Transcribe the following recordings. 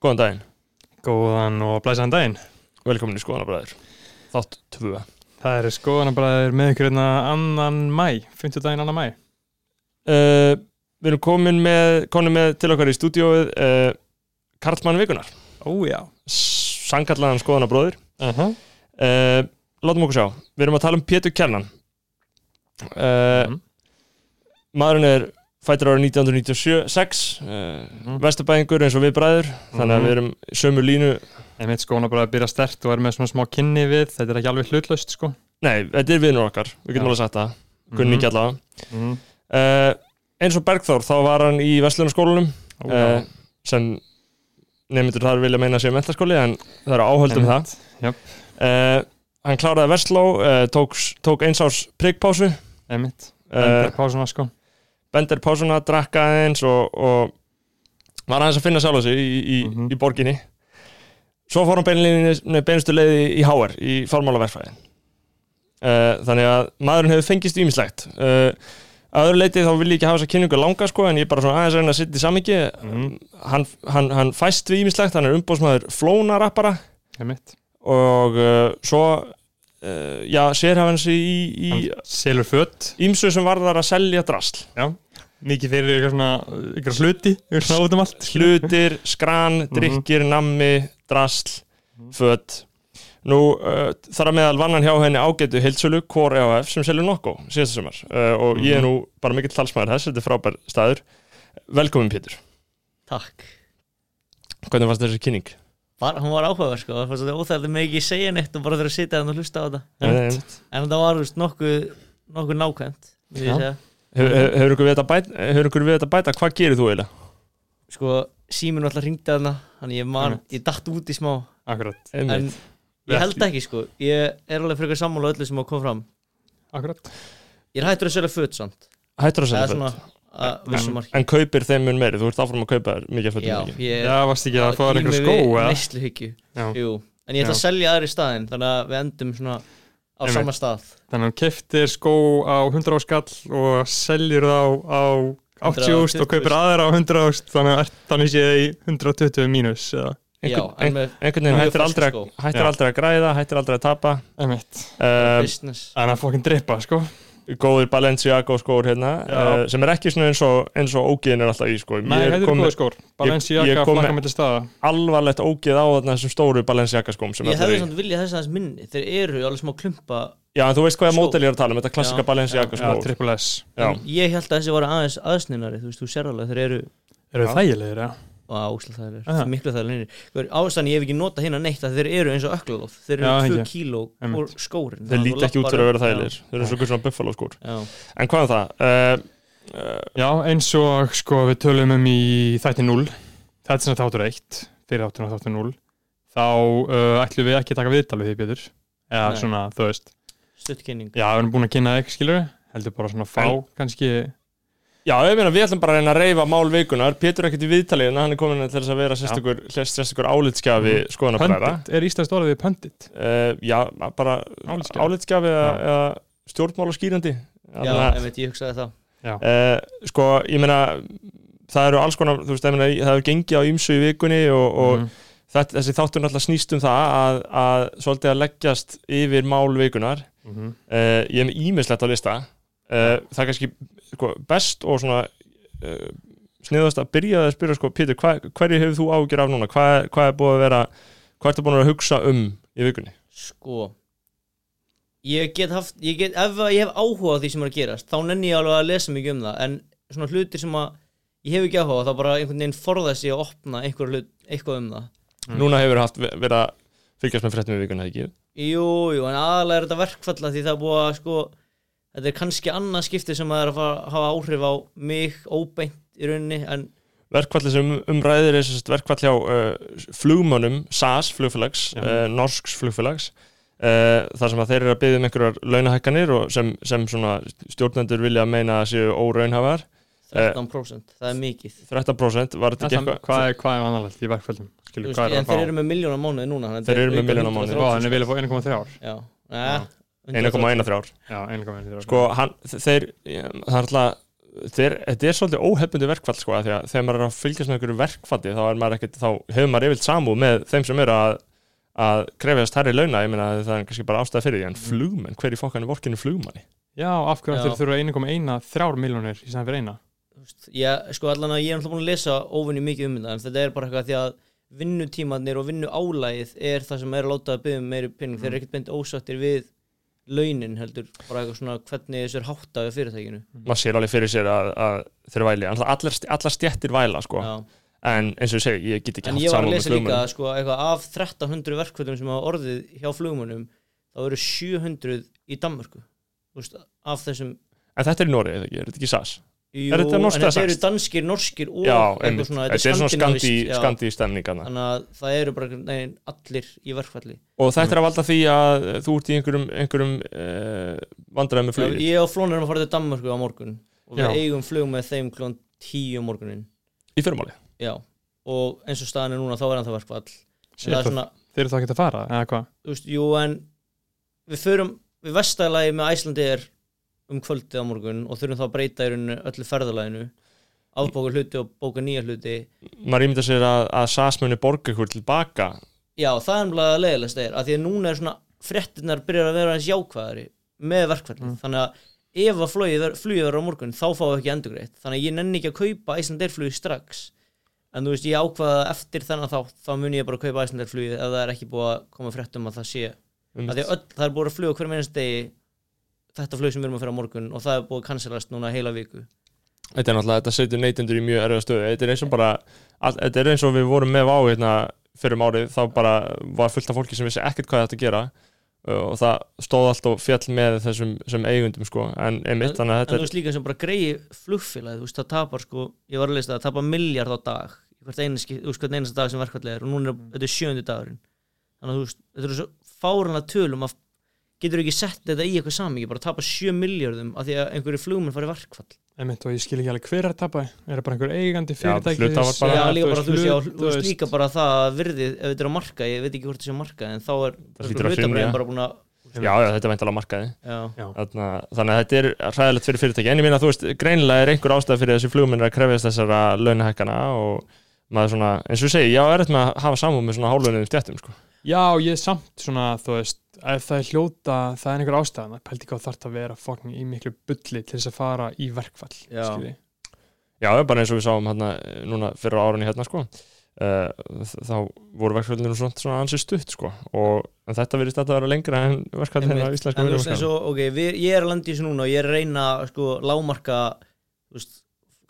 Góðan daginn, Góðan og blæsaðan daginn. velkomin í Skoðanabræður Þátt 2 Það eru skoðanabræður með ykkur hérna annan mæ, 50 daginn annan mæ. uh, Við erum komin með, komin með til okkar í stúdíóið uh, Karlmann Vikunar Ó já. Sankallaðan Skoðanabróður Uh -huh. uh, Látum okkur sjá, við erum að tala um Pétur Kjarnan uh, Mhm. Maðurinn er fættur ára 1996 uh, Mhm. Vesturbæðingur eins og við bræður Þannig að Mhm. við erum í sömu línu Einmitt skoðanabræður byrja stert og er með svona smá kynni við, þetta er ekki alveg hlutlaust sko. Nei, þetta er viðnur okkar, við getum alveg sagt það Kunni ekki allavega Mm uh, Eins og Bergþór, þá var hann í Vestlunarskólanum Ó uh, já. sem nefndur þar vilja meina að sé mentaskóli en það eru áhöldum það Einmitt. Jöp, uh, hann kláraði Vestló tók, tók eins árs priggpásu uh, Bender pásuna sko. Bender pásuna, drakka aðeins og, og var aðeins að finna sjálf sig í, í, Mhm. í borginni. Svo fór hann beinustu leiði í HR í fármálaverfæði uh, þannig að maðurinn hefur fengist ímislegt uh, að öðru leiti þá vil ég ekki hafa þessa kynningu langa sko en ég er bara svona aðeins að reyna að sitta í samingi Mhm. hann, hann, hann fæst við ímislegt hann er umbóðsmaður flónarappara. Og uh, svo uh, já, sér hafa hans í, í selur fött. ímsu sem varðar að selja drasl Já. Mikið fyrir ykkur svona, ykkur hluti, ykkur svona út um allt. hlutir, skran, Mhm. drikkir, nammi drasl, föt nú uh, þar að meðal vannan hjá henni ágætu heilsölu Core EHF sem selur nokko síðasta sumar uh, og ég er Mhm. nú bara mikill talsmaður þess, þetta er frábær staður velkomin Pétur, Takk hvernig fannst þessi kynning? Var, Hún var áhugaverð sko, það var svolítið óþægilegt með ekki segja neitt og bara þurfa að sitja þannig og hlusta á þetta Nei, En það var veist, nokkuð, nokkuð nákvæmt segja. Hefur hef, hefur ykkur við þetta bæta, bæta hvað gerir þú eiginlega? Sko, síminn alltaf ringdi þarna Þannig ég man, Einmitt. ég datt út í smá Akkurat. En ég held ekki sko Ég er alveg frekar sammála öllu sem á kom fram Akkurat. Ég er hættur að selja föt samt hættur að selja er að marki. en kaupir þeim mun meiri, þú ert áfram að kaupa þér mikið fötum Já, ég Já, varst ekki að fá þér ykkur skó eða? Neistluhyggju Já. Jú, en ég ætla að Já. selja aðri staðinn Þannig að við endum svona á Einmitt. sama stað. Þannig að hann keftir skó á 100 áskall og seljur þá á 80 ást og 120 kaupir aðra á 100 ást þannig að þannig sé það í 120 mínus eða? Já, Einhvern- en með einhvern veginn Mjög hættir aldrei, að- hættir aldrei að græða hættir aldrei að tapa. Emitt uh, business. Þannig að fokkin dreipa sko góðir Balenciaga skór hérna Já. uh, sem er ekki svona eins og, eins og ógeðin er alltaf í sko. Nei, ég þetta er góða skór ég Balenciaga flakka með til staða alvarlegt ógeð á þarna þessum stóru Balenciaga skóm sem Ég hefði samt viljað þess aðeins minni Þeir eru alveg smá klumpa Já, en þú veist hvað Skó. mótel ég er að tala um, þetta klassika Já. Balenciaga Já, skór triple S Já, Ég held að þessi voru aðeins aðsninari Þú veist, þú sér alveg Þeir eru Eru Já. þægilegir, já Miklu þægilegir Ástæðan ég hef ekki notað hérna neitt að Þeir eru eins og öklalóð Þeir Já, eru 2 ekki. kíló Einmitt. úr skórin þeir líti ekki út fyrir að vera þægilegir. Þeir eru svo svona buffalo skór. Já, En hvað er það? Uh, uh, Já, eins og sko við tölum um í þætti 0 Þetta er sem þáttur 1 Fyrir þáttur þáttur 0 Þá uh, ætlum við ekki að taka viðtal við því betur Eða Nei. svona, þú veist. Stuttkynning Já, við erum búin að kynna þig, skilur Heldur bara svona fá, En- kannski Já, ég meina við ætlum bara að reyna að reyfa mál vikunar Pétur er ekkert í viðtalið en hann er komin til þess að vera sérstakur, álitskjafi mm. skoðanabræða Pöndit, er íslenskt orðið pöndit uh, Já, bara álitskjafi eða, Já. eða stjórnmála skýrandi Já, en veit ég hugsaði það. Uh, Sko, ég meina það eru alls konar, þú veist, ég meina það hefur gengið á ýmsu í vikunni og, og Mhm. þetta, þessi þáttur náttúrulega snýst um það að, að svolítið að leggjast yfir mál vikunar Mhm. uh, ég er með ímislegt á lista. Uh, það er kannski sko, best og svona uh, sniðast að byrja að spyrja sko, Pétur, hva, hverju hefur þú ágjur af núna hvað, hvað er búið að vera hvað ertu búin að hugsa um í vikunni Sko Ég get haft, ég get, ef ég hef áhuga á því sem er að gerast þá nenni ég alveg að lesa mikið um það en svona hlutir sem að ég hef ekki áhuga á þá bara einhvern veginn forða sig að opna einhver hlut, eitthvað um það Mm. núna hefur haft verið að fylgjast með fréttum í vikunni, eða ekki? Jú, jú, en aðalega er þetta verkfalla því það er búið að sko þetta er kannski annað skipti sem að er að fara, hafa áhrif á mig óbeint í rauninni en Verkvalli sem umræðir er sem sagt verkvall hjá uh, flugmönnum SAS flugfélags, uh, norsks flugfélags uh, þar sem að þeir eru að byggja um einhverjar launahækkanir og sem, sem svona stjórnendur vilja meina að séu óraunhafar 13% það er mikið 13% var þetta ekki Hvað eitthvað er, hvað er vanalegt í verkföldum? Þú Skilur, veist, hvað er en að þeir eru með miljónar mánuði núna þannig að Þeir eru með á mánuði. 130. Ó, en þeir vilja fá 1,3 ár Já, Já. Nei, 1,1 þrjár. Já, 1,1 sko hann, þeir, þetta er, þetta er svolítið óhefbundi verkfall sko, af því að þegar maður er að fylgjast með einhverju verkfalli þá, er þá hefur maður yfirlt samúð með þeim sem eru að, að krefjast hærri launa, ég meina að það er kannski bara ástæða fyrir því, en flugmenn, hver í fokkan er vorkinu flugmanni? Já, af hverju Já. þeir þurfa 1,1 þrjár miljónir í stæðan fyrir eina? Ég, sko allan að ég er alltaf búin að lesa óvinni mikið um þetta en þetta er bara eitthvað því að vinnutímanir og vinnuálægið er það sem er að láta að byggja um meiri pinning þeir eru ekkert beint ósattir við launin heldur bara eitthvað svona hvernig þessu er háttað við fyrirtækinu. Maður sér alveg fyrir sér að, að þeir væli, allar, allar, stjettir væla sko, Já. en eins og ég segi, ég get ekki en haft ég var að með lesa líka sko, eitthvað af 1300 verkvöldum sem hafa orðið hjá flugmönnum þá eru 700 í Danmörku. Þú veist, af þessum En þetta er í Noregi, eða ekki, er þetta ekki SAS? Jú, Er þetta en þetta eru danskir, norskir og Já, eitthvað svona, þetta er svona skandi, skandi stemningana þannig að það eru bara neginn, allir í verkfalli. Og þetta er að valda því að þú ert í einhverjum, einhverjum uh, vandræðum með Já, flugið. ég og Flónir erum að fara til Danmörku á morgun og við Já. eigum flug með þeim klón 10 um morgunin. Í fyrirmáli. já, og eins og staðan er núna þá er hann það verkfall. Shit, það svona, Þeir eru þá ekki að fara, eða hvað? jú en við förum, við vestæðalagi með Æslandi er um kvöldið á morgun og þurfum þá að breyta í rauninu öllu ferðalaginu afbóka hluti og bóka nýja hluti. Maður ímynda sér að, að SAS muni borga ykkur tilbaka. já, það er umlega leiðilegst er að því að núna er svona fréttinnar byrjar að vera eins jákvæðari með verkfalli, Mm. þannig að ef að flugið ver- flugið verður á morgun þá fáum við ekki endurgreitt. Þannig að ég nenni ekki að kaupa Æslandeirflugið strax. En þú veist ég ákvaða eftir þennan þátt þá mun ég bara að kaupa Æslandeirflugið ef það er ekki búið að koma fréttum að það sé. Að því að öll, það er búið að fluga hverjum einast degi þetta flug sem við erum að fyrir á morgun og það er búið að cancelast núna heila viku. Þetta er náttúrulega, þetta setur neytendur í mjög erfiða stöðu. Þetta er eins og bara, all, þetta er eins og við vorum með vá hérna fyrir um árið, þá bara var fullt af fólki sem vissi ekkert hvað þetta gera og það stóð allt og fjall með þessum sem eigundum sko, en einmitt, en þetta þú veist líka sem bara greiði flugfélagi þú veist það tapar sko, ég var að lesa það, það tapar miljard á dag hvert einasta dag sem verkfallið er og núna er þetta sjöndi dagurinn. Þannig að þú veist, þetta eru svo fáranlega tölum að getur ekki sett þetta í eitthvað samingi bara tapa sjö miljardum af því að einhverju flugmenn fari í verkfall? Einmitt, og ég skil ekki alveg hver er að tapa. Er það bara einhver eigandi Já, fyrirtæki hluthafar bara- já, líka bara, þú veist, já, þú veist líka bara það að virðið, ef þetta er á marka, ég veit ekki hvort það sé á marka en þá er hlutabræðin bara búin að já, já, þetta er væntalega markaði. já, Já, Þarna, þannig að þetta er ræðilegt fyrir fyrirtæki. En ég minna að þú veist, greinilega er einhver ástæð fyrir þessi flugmennir að krefjast þessara launahækkana og maður svona, eins og ég segi, já, er þetta með að hafa samúð með svona hálunniðum stjættum sko. Já ég er samt svona, þú veist ef það er hljóta, það er einhver ástæðan það pældi hvað þarf að vera fucking í miklu bulli til þess að fara í verkfall Já. skilji. já, bara eins og við sáum hérna núna fyrir árunni hérna sko uh, þá voru verkfællinu svona, svona ansið stutt sko og en þetta verðist að það vera lengra en verkfællinu á Einmitt. íslenska en þú veist eins vinnumarkaðnum. og, ok, við, ég er að landa í þessu núna og ég er að reyna sko, lámarka þú veist,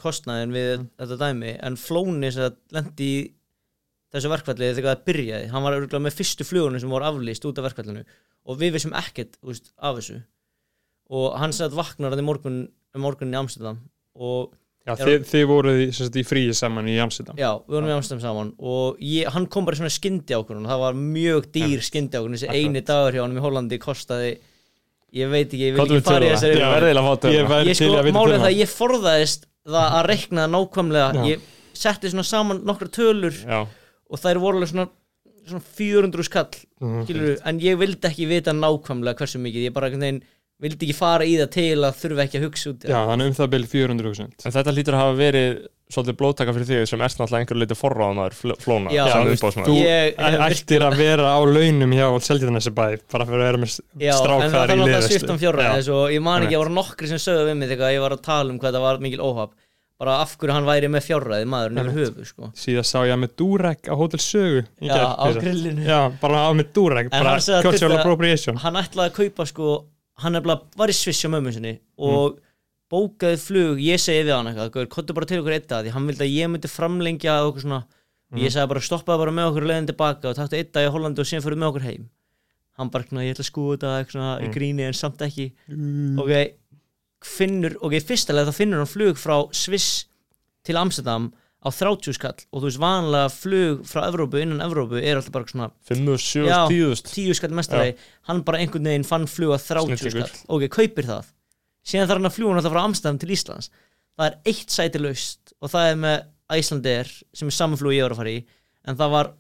kostnaðin við Mm. þetta dæmi en Flóni sem lendi í þessu verkfalli þegar það byrjaði. Hann var örugglega með fyrstu flugunum sem voru aflýst út af verkfallinu og við vissum ekkert veist, af þessu. Og hann sagði að vaknar að morgun, um morgunin í Amsterdam og Já, Já. þið, þið voruð í, sem sagt, í fríi saman í Amsterdam. Já, við vorum í Amsterdam saman og ég, hann kom bara í svona skyndi ákvörðun það var mjög dýr skyndi ákvörðun þessi Akkurat. eini dagur hjá hann í Hollandi kostaði ég veit ekki, ég vil ekki fara í þessari Ég sko, málið er það, ég forðaðist það að reikna það nákvæmlega. Já. ég setti svona saman nokkra tölur já, og þær voru alveg svona, svona 400 skall Mhm. skilur, en ég vildi ekki vita nákvæmlega hversu mikið, ég bara veginn vildi ekki fara í það til að þurfa ekki að hugsa út í Já, þannig um það byrja 400.000 en þetta hlýtur að hafa verið svolítið blóttaka fyrir þig sem erst náttúrulega einhver leiti forráðamaður fl- flóna Já, þú Ég- ættir að vera á launum hjá Seldjarnesi bæ bara fyrir að vera með Já, en það strákar er í náttúrulega liðveislu sviptan fjárræðis og ég man ekki að voru nokkri sem sögðu við mig þegar ég var að tala um hvað það var mikil óhaf bara af hverju hann væri með fjárræði maðurinn yfir höfu sko. síðan sá ég hann með Durek á Hotel Sögu Já, gær á grillinu. Já, bara á með Durek bara að cultural að- appropriation. hann ætlaði að kaupa sko hann var í Sviss hjá mömmu sinni og bókaði flug, ég segi við hann eitthvað "Gaur, kottu bara til okkur eitt að því hann vildi að ég myndi framlengja okkur svona. Ég sagði bara stoppaði bara með okkur leiðin tilbaka og taktu eitt dag í Hollandi og síðan fyrir með okkur heim. Hann bara, ég ætla að skúa þetta eitthvað svona í Mm. gríni en samt ekki. Ok, finnur, ok, fyrstilega þá finnur hann flug frá Sviss til Amsterdam á 30 skall og þú veist vanlega flug frá Evrópu innan Evrópu er alltaf bara svona 5, 7, Já. 10 10 skall mestari hann bara einhvern veginn fann flug að 30 Snillingur. skall. Ok, kaupir það. Síðan þarf hann að fljúa alltaf frá Amsterdam til Íslands. Það er eitt sæti laust og það er með Icelandair sem er saman flug ég var að fara í en það var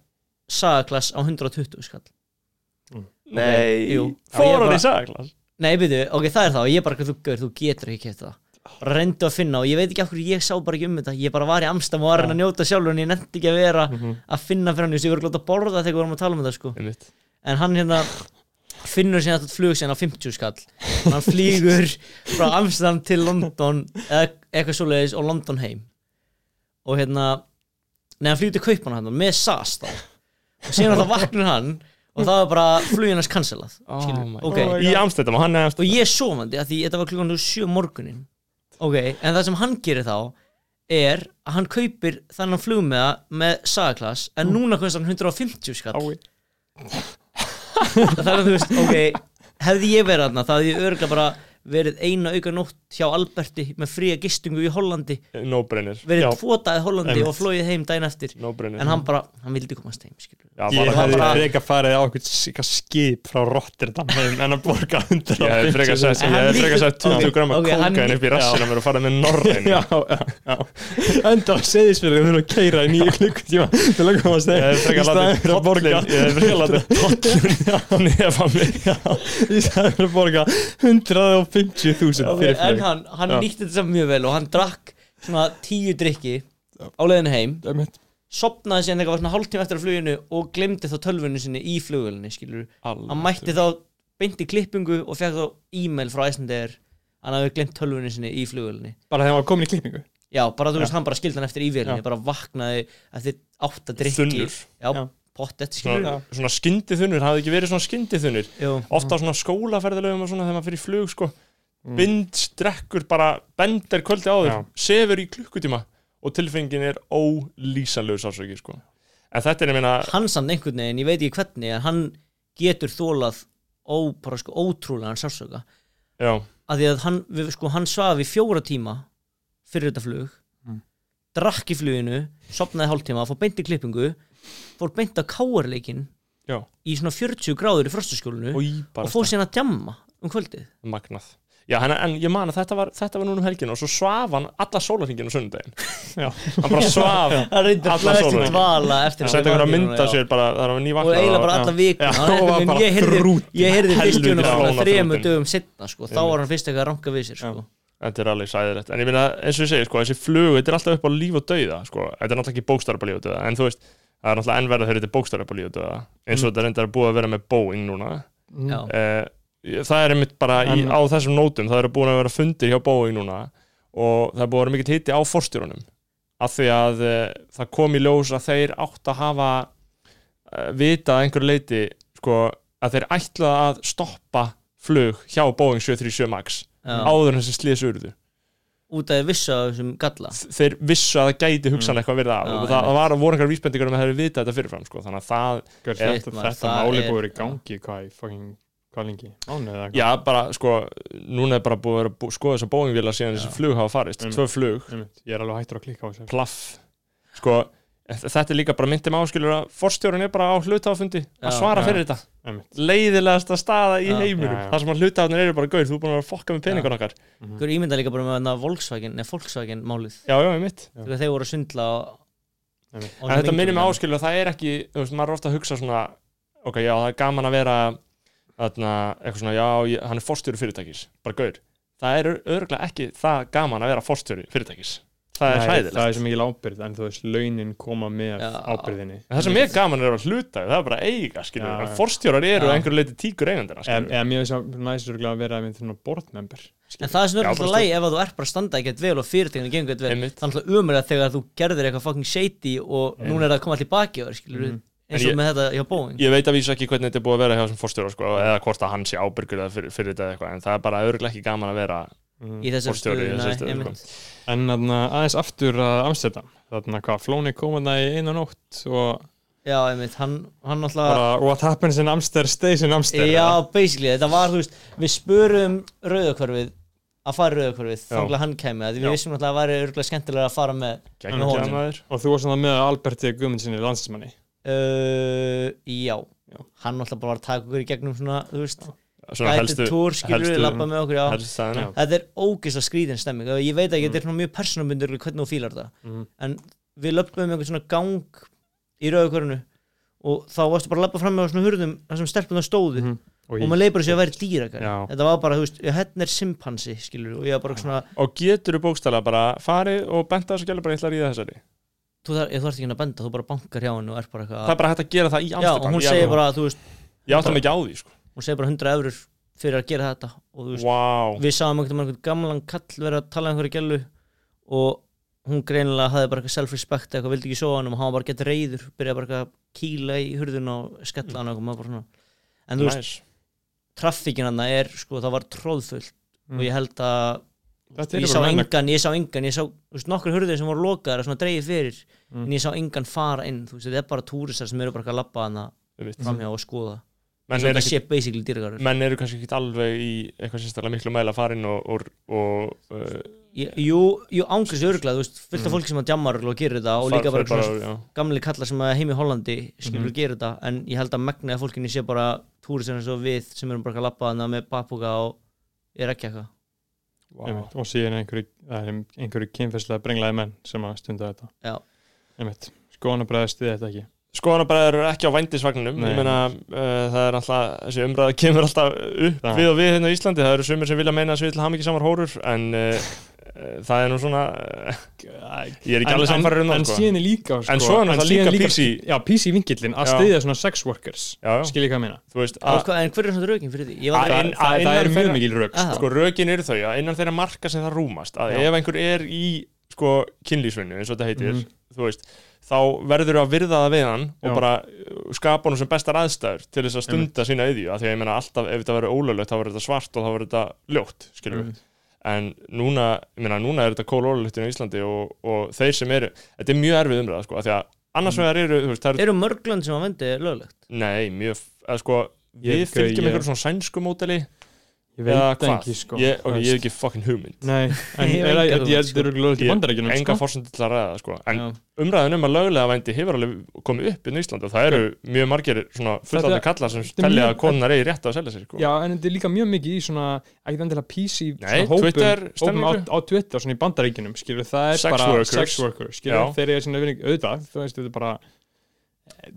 sagaklass á 120 skall. Nei, Jú. fór hann í sagaklas nei, byrju, ok, það er það og ég bara, þú, gaur, þú getur ekki kæft það. Bara reyndi að finna og ég veit ekki af hverju ég sá bara ekki um þetta. Ég bara var í Amstam og var að njóta sjálfur en ég nefndi ekki að vera Mhm. að finna fyrir hann ég var glótt að borða þegar við vorum að tala um þetta sko. En hann hérna finnur síðan þetta flug síðan á 50 skall. Hann flýgur frá Amsterdam til London eða eitthvað svoleiðis og London heim. Og hérna neðan flýgur til Kaupmann hann með SAS þá. Og síðan alltaf vaknar hann og það var bara flugin hans cancelað Oh skilur. my ok, God. í Amstættam og hann er og ég er sofandi að því þetta var klukkan 7 morgunin ok, en það sem hann gerir þá er að hann kaupir þannig flug með sagaklass en núna kostar hann 150 skall Ái. það er að þú veist, ok hefði ég verið þarna, það hefði ég örgulega bara verið eina auka nótt hjá Alberti með fría gistungu í Hollandi. No verið já. tvotaði Hollandi Ennit. og flóið heim dæn eftir. No en hann bara, hann vildi komast heim já, ég hef bara... freka farið á eitthvað skip frá Rotterdam en hann borga 100 ég hef freka sett 20 okay, grama okay, kókain upp í rassina mér og farið með Norræn enda á seðisverðin við erum að keira í nýju klukkutíma til að komast heim. Ég hef freka látið borga ég hef freka látið tóllun í staðin fyrir að borga 100 og 50.000 fyrir flug en hann, hann Já. nýtti þetta mjög vel og hann drakk svona tíu drikki á leiðinu heim Einmitt. sopnaði síðan eitthvað svona hálftíma eftir að fluginu og glemdi þá tölvunni sinni í flugulni skilur Alveg. hann mætti þá beinti klippingu og fekk þá e-mail frá Æslandeir hann hafði glemt tölvunni sinni í flugulni bara þegar hann var komin í klippingu já, bara þú veist, hann bara skildi hann eftir ívélinni Já. bara vaknaði eftir átta drikki Þunnur. Já. Já pottet svona, svona skyndið hafði ekki verið svona skyndið Jú. ofta á svona skólaferðilegum og svona þegar maður fyrir flug sko Mm. bind, strekkur, bara bendir kvöldi áður, Já. sefur í klukkutíma og tilfengin er ólýsanlegur sásöki sko en þetta er ég meina hann samt einhvern veginn, ég veit ekki hvernig en hann getur þólað ó, bara sko ótrúlega hann sársöka já, að því að hann, við, sko, hann svaf í fjóra tíma fyrir þetta flug Mm. drakk í fluginu sopnaði hálftíma, fór beint í klippingu fór beint á káarleikin í svona 40 gráður í frostaskjólinu og og, fór síðan að djamma um kvöldið. Magnað. Já, hann, en ég man að þetta var, þetta var núna um helginu og svo svaf hann alla sólarhingin á sunnudaginn. Já. hann bara svaf hann reyndi Alla flesti dvala eftir hann að setti hann að mynda sér bara, og eiginlega bara alla en bara ég heyrði, þrútinn. ég heyrði fyrst Helvitijónum svona flóna þremur þrútinn. dögum setna sko. þá var hann fyrst eitthvað að ranka við sér sko. Þetta er alveg sæðilegt, en ég meina eins og ég segi, sko, þessi flug, þetta er alltaf upp á líf og dauða, sko, þetta er náttúrulega ekki bókstar upp á líf og dauða, en þú veist, það er náttúrulega ennverða þegar þetta er bókstar upp á líf og dauða, eins og þetta reyndar er búið að vera með Boeing núna, Já. eh, það er einmitt bara í, á þessum nótum, það eru búin að vera fundir hjá Boeing núna og það er búið að vera mikill hitti á forstjórunum, af því að eh, það kom í ljós að þeir átt að hafa eh, vitað að einhverju leiti, sko, að þeir ætlaði að stoppa flug hjá Boeing 737 MAX Já. áður en þessi slíðs urðu út af því vissu af þessum galla. Þeir vissu að það gæti hugsanlega eitthvað verið af Já, og það, það var, voru einhver vísbendingar um að þeir hefur vitað þetta fyrirfram sko. þannig að það, Gjör, Shit, þetta, maður, þetta það máli er- búið í gangi hvað, í fucking, hvað lengi? Mánuð eða já bara sko núna er bara búið að vera bú, skoða þess að Boeing-vila síðan þessi flug hafa farist, Mm. tvö flug. Einmitt, ég er alveg hættur að klikka á þessu. Plaff. Sko, þetta er líka bara myndið með áskilur að forstjórun er bara á hlutafundi að svara já. fyrir þetta. Einmitt. leiðilegasta staða í heiminum. þar sem að hlutafunir eru bara gauð, þú er búin að vera að fokka með peningun okkar. Hver ímynda líka bara með þarna Volkswagen Nei, Volkswagen málið. Já, já, ég mitt. Þegar þeir voru að svindla á, en þetta minnir með áskilur að það er ekki þú veist, maður er ofta að hugsa svona ok, já, það er gaman að vera þarna, eitthvað svona, já, ég, hann er forstjóri fyrirtækis. Bara gaur, það er örgulega ekki það gaman að vera forstjóri fyrirtækis það er Nei, hræðilegt. það er svo mikil ábyrgð en þú veist launin koma með Já. ábyrðinni En það sem er gaman er að hluta, það er bara að eiga en já. forstjórar eru Já. að einhverju leiti tíkur eigandina eða mér finnst það næst að vera svona boardmember En það er er Já, alltaf lægi ef að þú ert bara að standa ekkert vel og fyrirtekinu gengur ekkert vel er alltaf umræða þegar þú gerðir eitthvað fucking shady og núna er það að koma allir baki Mhm. eins og ég- með þetta hjá Boeing. Ég veit að vísa ekki hvernig þetta er búið að vera hjá þessum forstjóra sko, eða hvort að hann sé ábyrgur eða fyrir, fyrir þetta eða eitthvað, en það er bara örgulega ekki gaman að vera mm. í en aðeins aftur að Amsterdam þarna hvað, Flóni kom þarna í einu nótt og, Já, einmitt, hann, hann alltaf bara, what happens in Amster stays in Amster Já, basically, þetta var, þú veist við spurum rauðakörfið að fara í rauðakörfið, Já. þanglega hann því Já. við vissum alltaf að það væri örgulega skemmtilega að fara með ekki maður og þú varst svona með Alberti Guðmundsinni landsmanni uh, já. Já. hann alltaf bara var að taka okkur í gegnum svona, þú veist Svona gæti túr, skilur við, labba með okkur já. helstu staðina Já. þetta er ógeðslega skrýðin stemming ég veit ekki, þetta er svona mjög persónabundur hvernig þú fílar þetta, mm. en við löpum einhvern svona gang í rauðakörinu og þá varstu bara að labba fram með svona hurðum þar sem stelpunar stóðu Mhm. og og maður leið bara sér að vera dýrakar Já. þetta var bara, þú veist, hérna er simpansi skilur, og ég var bara svona, og getur þú bókstæla bara farið og benda þessu gælu bara ég ætla að ríða þessari þú þarf, ekki að benda þú bara bankar hjá henni og er bara það eitthvað er bara hægt að gera það í já, og hún segir bara, þú veist, ég átta mig ekki á því sko. Hún segir bara 100 eurur fyrir að gera þetta og þú veist, wow. við sáum einhvern veginn gamlan kall vera að tala um einhverju gælu og hún greinilega hafði bara eitthvað self-respect eitthvað, vildi ekki svo hann og hann var bara gett reyður byrjaði bara eitthvað að kýla í hurðun og skella hann og bara svona en þú veist, nice. traffíkin hann er sko, það var tróðfullt Mm. og ég held að ég sá engan, ég sá engan ég sá veist, nokkur hurðir sem voru lokaðar svona dreigið fyrir Mm. en ég sá engan fara inn þú veist, þetta er bara túristar sem eru bara eitthvað að Ég veit. framhjá og skoða menn, er þetta ekki, menn eru kannski ekki alveg í eitthvað sérstaklega miklu mæla farin og, og, og uh, Jú, jú ángriðs örglað, þú veist, fullt af Mm. fólki sem að djammar og gerir þetta og líka bara fer svona gamli kallar sem að heim í Hollandi skilur mm gera þetta en ég held að megna að fólkinni sé bara túristar eins og við sem erum bara að lappa hana með papuga og er ekki eitthvað. Einmitt, og síðan einhverju, er einhverju kynfærslega brenglaði menn sem að stunda þetta. Já. einmitt, skoðanabræðist þið þetta ekki skoðanabræður eru ekki á vændisvagninum ég meina uh, það er alltaf þessi umræða kemur alltaf upp Já. við og við hérna í Íslandi það eru sumir sem vilja meina að séu til hamingi samar hórur en uh, það er nú svona uh, ég er ekki alveg samfæður um en það sko. síðan er líka sko, En svo er náttúrulega líka PC. já, PC vinkillin að Já. stiðja svona sex workers skil ég hvað að meina þú veist Að, að, en hver er svona rökin fyrir því? Ég Að- það, að það er mjög mikil Aha. sko rökin eru þau að innan þeirra marka sem það rúmast að ef einhver er í sko kynlísvinnu eins og þetta heitir Mhm. þú veist, þá verður að virða það við hann og Já. bara uh, skapa hann sem bestar aðstæður til þess að stunda sína yðju að því að ég meina alltaf ef þetta verður ólöglegt þá verður þetta svart og þá verður þetta ljótt en núna ég meina núna er þetta kól ólöglegt í Íslandi og, og þeir sem eru, þetta er mjög erfið umræða sko, af því að annars Mm. vegar eru, þú veist, það eru mörglönd sem að vendi löglegt? nei, mjög, eða sko við fylgjum einhverjum svona sænsku móteli ég veit ekki sko. Ég, hef ekki fucking hugmynd. Nei, en Ég er held sko. það eru lögulegt í bandarækjunum enga sko. fórsendur til að ræða sko. en umræðin um að löglega vændi hefur alveg komið upp í Íslandi og það eru mjög margir svona fullandi kallar sem mjög- að konunar eigi rétt að selja sér sko. Já, en þetta er líka mjög mikið í svona ekki endilega PC Nei, svona hópum, Twitter hópum á, Twitter, svona í bandaríkjunum skilur, það er Sex bara workers. sex workers skilur, þeir eru svona vinning, auðvitað þú veist, þetta er bara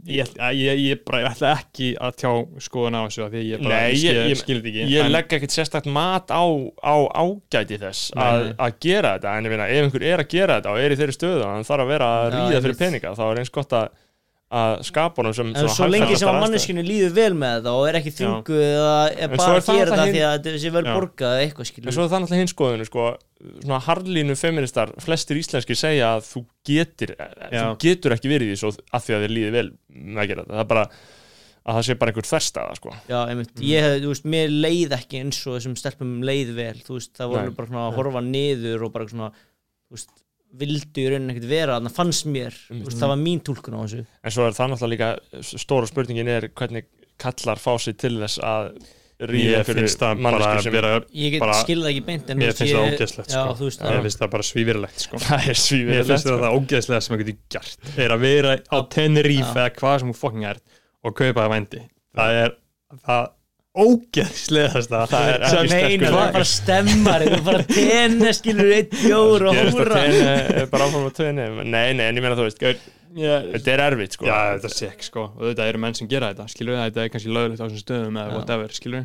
ég, ég, ég, bara, ég ætla ekki að tjá skoðun á þessu því ég bara Nei, skil, ég- ég- skil þetta ekki. ég legg ekkert sérstakt mat á, á ágæti þess að, að gera þetta. En ég meina, ef einhver er að gera þetta og er í þeirri stöðu og hann þarf að vera að ríða fyrir peninga þá er eins gott að, að skapa honum sem En svo lengi sem að manneskinu líður vel með það og er ekki þungu eða er En bara er að það gera það hin- því að þetta sé vel borgað eða eitthvað En skilur svo er það náttúrulega hins skoðinu sko, svona harlínu feministar, flestir íslenskir segja að þú getur, þú Já. getur ekki verið í því svo að því að þér líði vel með að gera þetta. Það er bara að það sé bara einhver þverstaða sko. Já, einmitt, ég hef, þú veist, mér leið ekki eins og þessum stelpum leið vel, þú veist, það voru bara svona að horfa niður og bara svona, þú veist, vildu í rauninni ekkert vera, þannig fannst mér, þú veist, það var mín túlkun á þessu. En svo er það náttúrulega líka, stóra spurningin er hvernig kallar fá sig til þess að ríða ég manneskju að sem vera Ég skilða ekki beint, en mér þú veist, finnst það ég- ógeðslegt sko. þú mér finnst það bara svívirlegt sko. er svífið finnst það það ógeðslega sem það getur gert. Er að vera á Tenerife eða hvað sem hún fucking er og kaupa það vændi. Það er það ógeðslegasta Það er Það ekki sterkur það er bara stemmar, þú bara tenni, skilur, eitt bjór og hóra. bara áfram á tenni Nei, nei, en ég meina þú veist. Þetta er erfitt sko já, þetta er sekk sko og þetta eru menn sem gera þetta skilur þetta er kannski löglegt á þessum stöðum eða whatever, skilur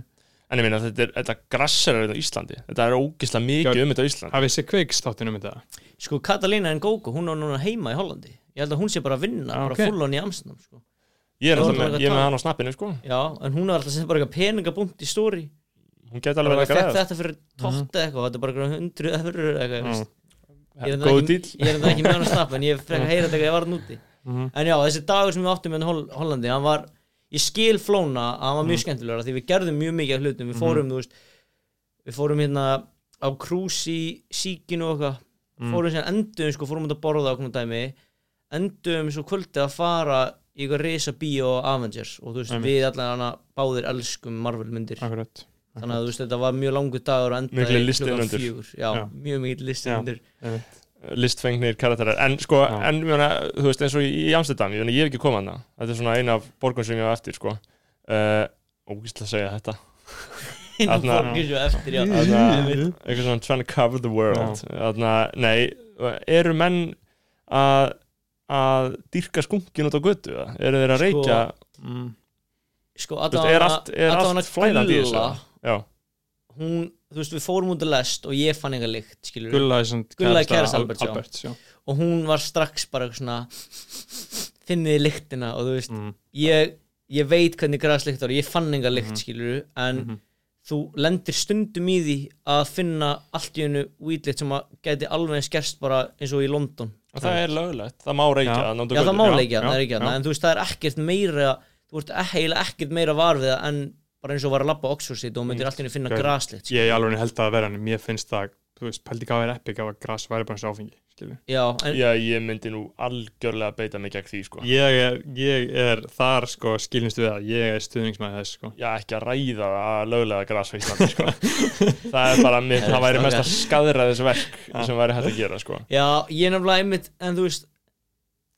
En ég meina þetta, er, þetta grassar á Íslandi Þetta er ógislega mikið um þetta á Íslandi hafið sér kveikstáttinn um þetta Sko, Katalína Ngogo, hún er núna heima í Hollandi. Ég held að hún sé bara að vinna, Ah, bara ok. full on í Amsterdam, sko. Ég er alltaf það með, með hann á snappinu sko. Já, en hún er alltaf setja bara eitthvað peningabúnt í stóri. Hún geti alveg verið að græða. þetta fyrir tótt eitthvað, þetta er bara hundru fyrir eitthvað, Góð díl Ég er enda ekki með hann að snappa, en ég frekk að heyra þetta eitthvað, ég var hann úti. Mhm. En já, þessi dagur sem við áttum með Hol Hollandi, hann var, ég skil flóna að hann var mjög skemmtilegur, af því við gerðum mjög mikið af hlutum, við fórum, þú veist, við fórum hérna á krús í síkinu og eitthvað, Mhm. fórum sér endum, sko, fórum út að borða á okkur dæmi, endum svo kvöldið að fara í eitthvað risa bíó á Avengers og þú veist, Einmitt. við allan hana báðir elskum Marvel myndir akkurat þannig að þú veist, þetta var mjög langur dagur og endaði innundir. fjögur já, Já. mjög mikið listi Já. undir listfengnir karakterar En sko, Já. en ég meina, þú veist eins og í, Amsterdam Ég, ég hef ekki komað hana Þetta er svona eina af borgum sem ég hef eftir sko uh, Ógísla að segja þetta innan Þarna- fólki svo eftir já. Þarna, Einmitt. eitthvað svona trying to cover the world Þarna, nei, eru menn að að dýrka skunkin út á götu eða? eru þeir að Sko, reykja mm. sko, veist, er allt, er allt flæðandi í þessu hún, þú veist, við fórum út að lest og ég fann eitthvað lykt, skilur Gulla Al- Alberts, og hún var strax bara eitthvað svona finnið lyktina og þú veist, Mm. ég, ég veit hvernig græslykt var, ég fann enga lykt, Mhm. skilur en Mhm. þú lendir stundum í því að finna allt í hennu weedlikt sem að gæti alveg eins gerst bara eins og í London og það er löglegt, það má reykja Já. Já, það má leikja, já, það er annað En þú veist, það er ekkert meira Þú ert eiginlega ekkert meira var við það En bara eins og var að labba Oxford Street Og myndir Mm. allt í henni finna sko. Ég er alveg held að vera en mér finnst það þú veist, pældi hvað er epic ef að gras væri bara eins og áfengi. Já, en Já, ég myndi nú algjörlega beita mig gegn því, sko. Ég, er, ég er þar sko skilinst við það, ég er stuðningsmæði þess sko. Já, ekki að ræða að löglega gras á Íslandi, sko. Það er bara mitt, Það væri mest að skadra þessu verk Já. sem væri hægt að gera, sko. Já, ég er nefnilega einmitt En þú veist,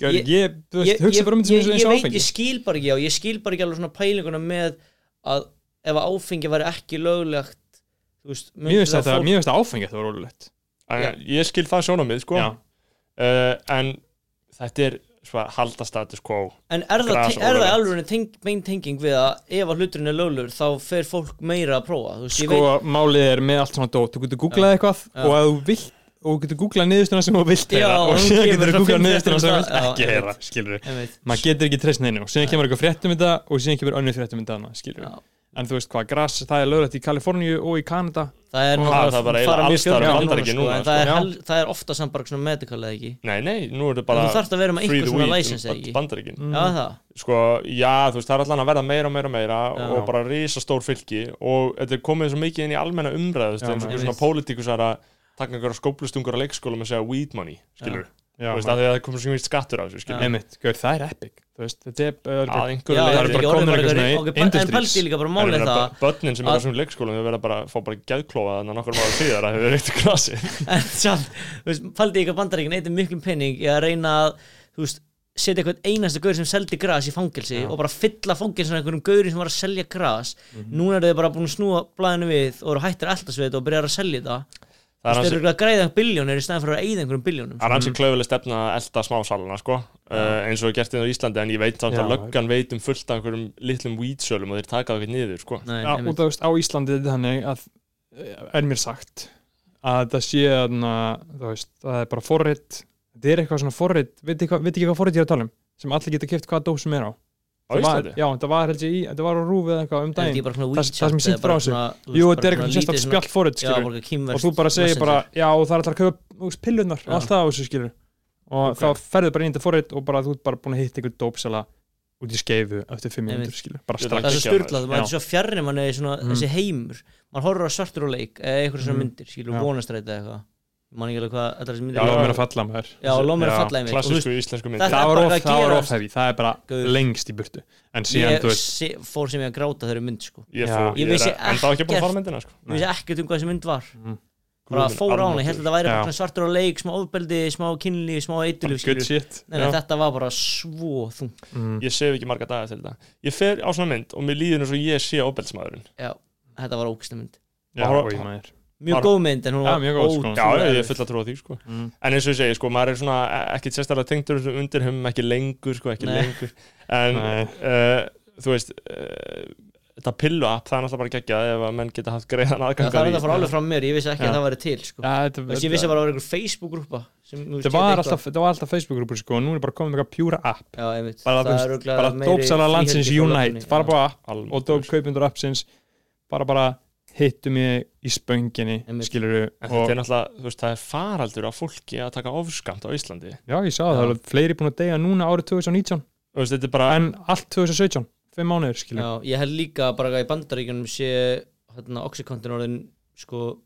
ég, Ég- veist, ég, hugsa ég, bara um þetta ég, veit, skil bara ekki á Ég skil bara ekki alveg svona pælinguna með Að ef að áfengi væri ekki löglegt veist, mér finnst það þetta, fólk- þetta áfengi þetta var rólulegt En Ég skil það sjónamið, sko. Uh, En þetta er svo að halda status quo. En er það, er það alveg teng, bein tenging við að ef að hluturinn er löglur þá fer fólk meira að prófa þú veist, ég sko málið er með allt svona dót. Þú getur googlað eitthvað Já. og að þú vilt og þú getur googlað niðurstuna sem þú vilt heyra og síðan getur þú googlað niðurstuna sem þú vilt. fréttum um ekki það, heyra skilur veit, maður getur ekki treyst neinu og síðan kemur eitthvað frétt um þetta og síðan kemur önnur frétt um þetta skilur. En þú veist hvað, gras, það er löglegt í Kaliforníu og í Kanada. Það er, það er bara fara eiginlega mjög alls staðar í Bandaríkjunum núna, núna, en það er, sko. það er ofta samt bara svona medical eða ekki? Nei, nei, nú er þetta bara þú þarft að vera með eitthvað svona license eða ekki? Bandaríkin. Mm. já það? Sko, já, þú veist, það er allan að verða meira og meira og meira Já. og bara risa stór fylki og þetta er komið svo mikið inn í almenna umræðu eins og svona pólitíkusar að taka einhverja skóplustungur á leikskólum og segja weed money, skilur Já, þú veist, að því að það komið svo mjög skattur á þessu, gaur, það er epic. Þú veist, þetta er uh, einhverju Já, það eru bara bara eitthvað svona industries. pældi líka bara ég það börnin sem er á að- þessum leikskólum þau verða bara að fá bara geðklófa þannig að nokkur máður síðar að þau verður eitt grasi en samt, þú veist, pældi ekki að bandaríkin eitthvað miklum penning í að reyna að þú veist, setja eitthvað einasta gaur sem seldi gras í fangelsi Já. og bara fylla fangelsi einhverjum gauri sem var að selja gras. Mhm. núna eru þau bara búin að snúa blæðinu við og eru hættir við þetta og byrjar að selja þetta það er eru að græða biljónir í stæðan fyrir að eyða einhverjum biljónum það er hansi klaufileg stefna að elda smásalana sko, uh, eins og gert inn á Íslandi en ég veit samt Já. að löggan veit um fullt af einhverjum litlum weedsölum og þeir taka það ekkert niður sko. Nei, einmitt. út af veist, á Íslandi er þetta þannig að eh, er mér sagt að það sé að þú veist, það er bara forrit þetta er eitthvað svona forrit, veit ekki, veit ekki hvað forrit ég er að tala um sem allir geta kipt hvaða dós sem er á á Það var, Íslandi? Já, þetta var, held ég, í, þetta var á rúfið eða eitthvað um daginn. Það- það sem ég bara frá þessu. Jú, þetta er eitthvað svona- spjall Já, skilur og þú bara segir bara, já, það er alltaf að veist, pillunar og allt það á þessu skilur og þá ferðu bara inn í þetta forrit og bara þú ert bara búin að hitta einhver dópsala út í skeifu eftir fimm Einmitt. minútur skilur, bara strax. það er styrlað, maður er svo fjarrir manni svona, Mm. þessi heimur. Maður horfir á svartur og leik eða eitthvað man ekki alveg hvað, þetta er þessi myndir Já, já. mér að falla maður já, og lof mér að falla og þú veist, klassísku íslensku mynd Það- var bara of, að það var gerast. of heavy, það er bara Guð. lengst í burtu en síðan, ég þú veist, se, fór sem ég að gráta þeirri mynd sko. ég, Já. fór, Ég ég, vissi er en þá ekki búin að fara myndina sko. ég vissi ekkert um hvað þessi mynd var mm, bara Guð minn fór á hana, ég held að þetta væri bara Já. svona svartur og leik smá ofbeldi, smá kynli, smá eitulíf good shit Nei, nei, já. þetta var bara svo þung Mm, ég sef ekki marga daga til þetta ég fer á svona mynd og mér líður eins og ég sé óbeltsmaðurinn já, þetta var ógæslega mynd já, Bara- oi, maður. Mjög Bara- góð mynd en hún Já, var góð, sko. já, ótrúlega ég er full að trúa því sko. Mm. en eins og ég segi, sko, maður er svona ekkit sérstaklega tengdur undir höfum ekki lengur sko, ekki Nei. lengur en uh, þú veist uh, þetta pillu app, það er náttúrulega bara geggjað ef að menn geta haft greiðan Já, aðgang það er að þetta fór alveg frá mér, ég vissi ekki Já. að það væri til sko. Já, þetta, veist, ég vissi bara að það var einhver Facebook-grúpa þetta var alltaf, alltaf Facebook-grúpur sko, og nú er bara komið með eitthvað pjúra app já, bara, það bara dópsala landsins frá Unite já. bara app og dóp kaupundur appsins bara bara hittu mig í spönginni skiluru En er það er faraldur af fólki að taka ofskamt á Íslandi. Já ég sá það, fleiri búin að deyja núna árið 2019 Þú veist, þetta er bara en allt 2017, fimm mánuður skilur Já, ég held líka bara að í bandaríkjunum sé hérna, oxycontin orðin sko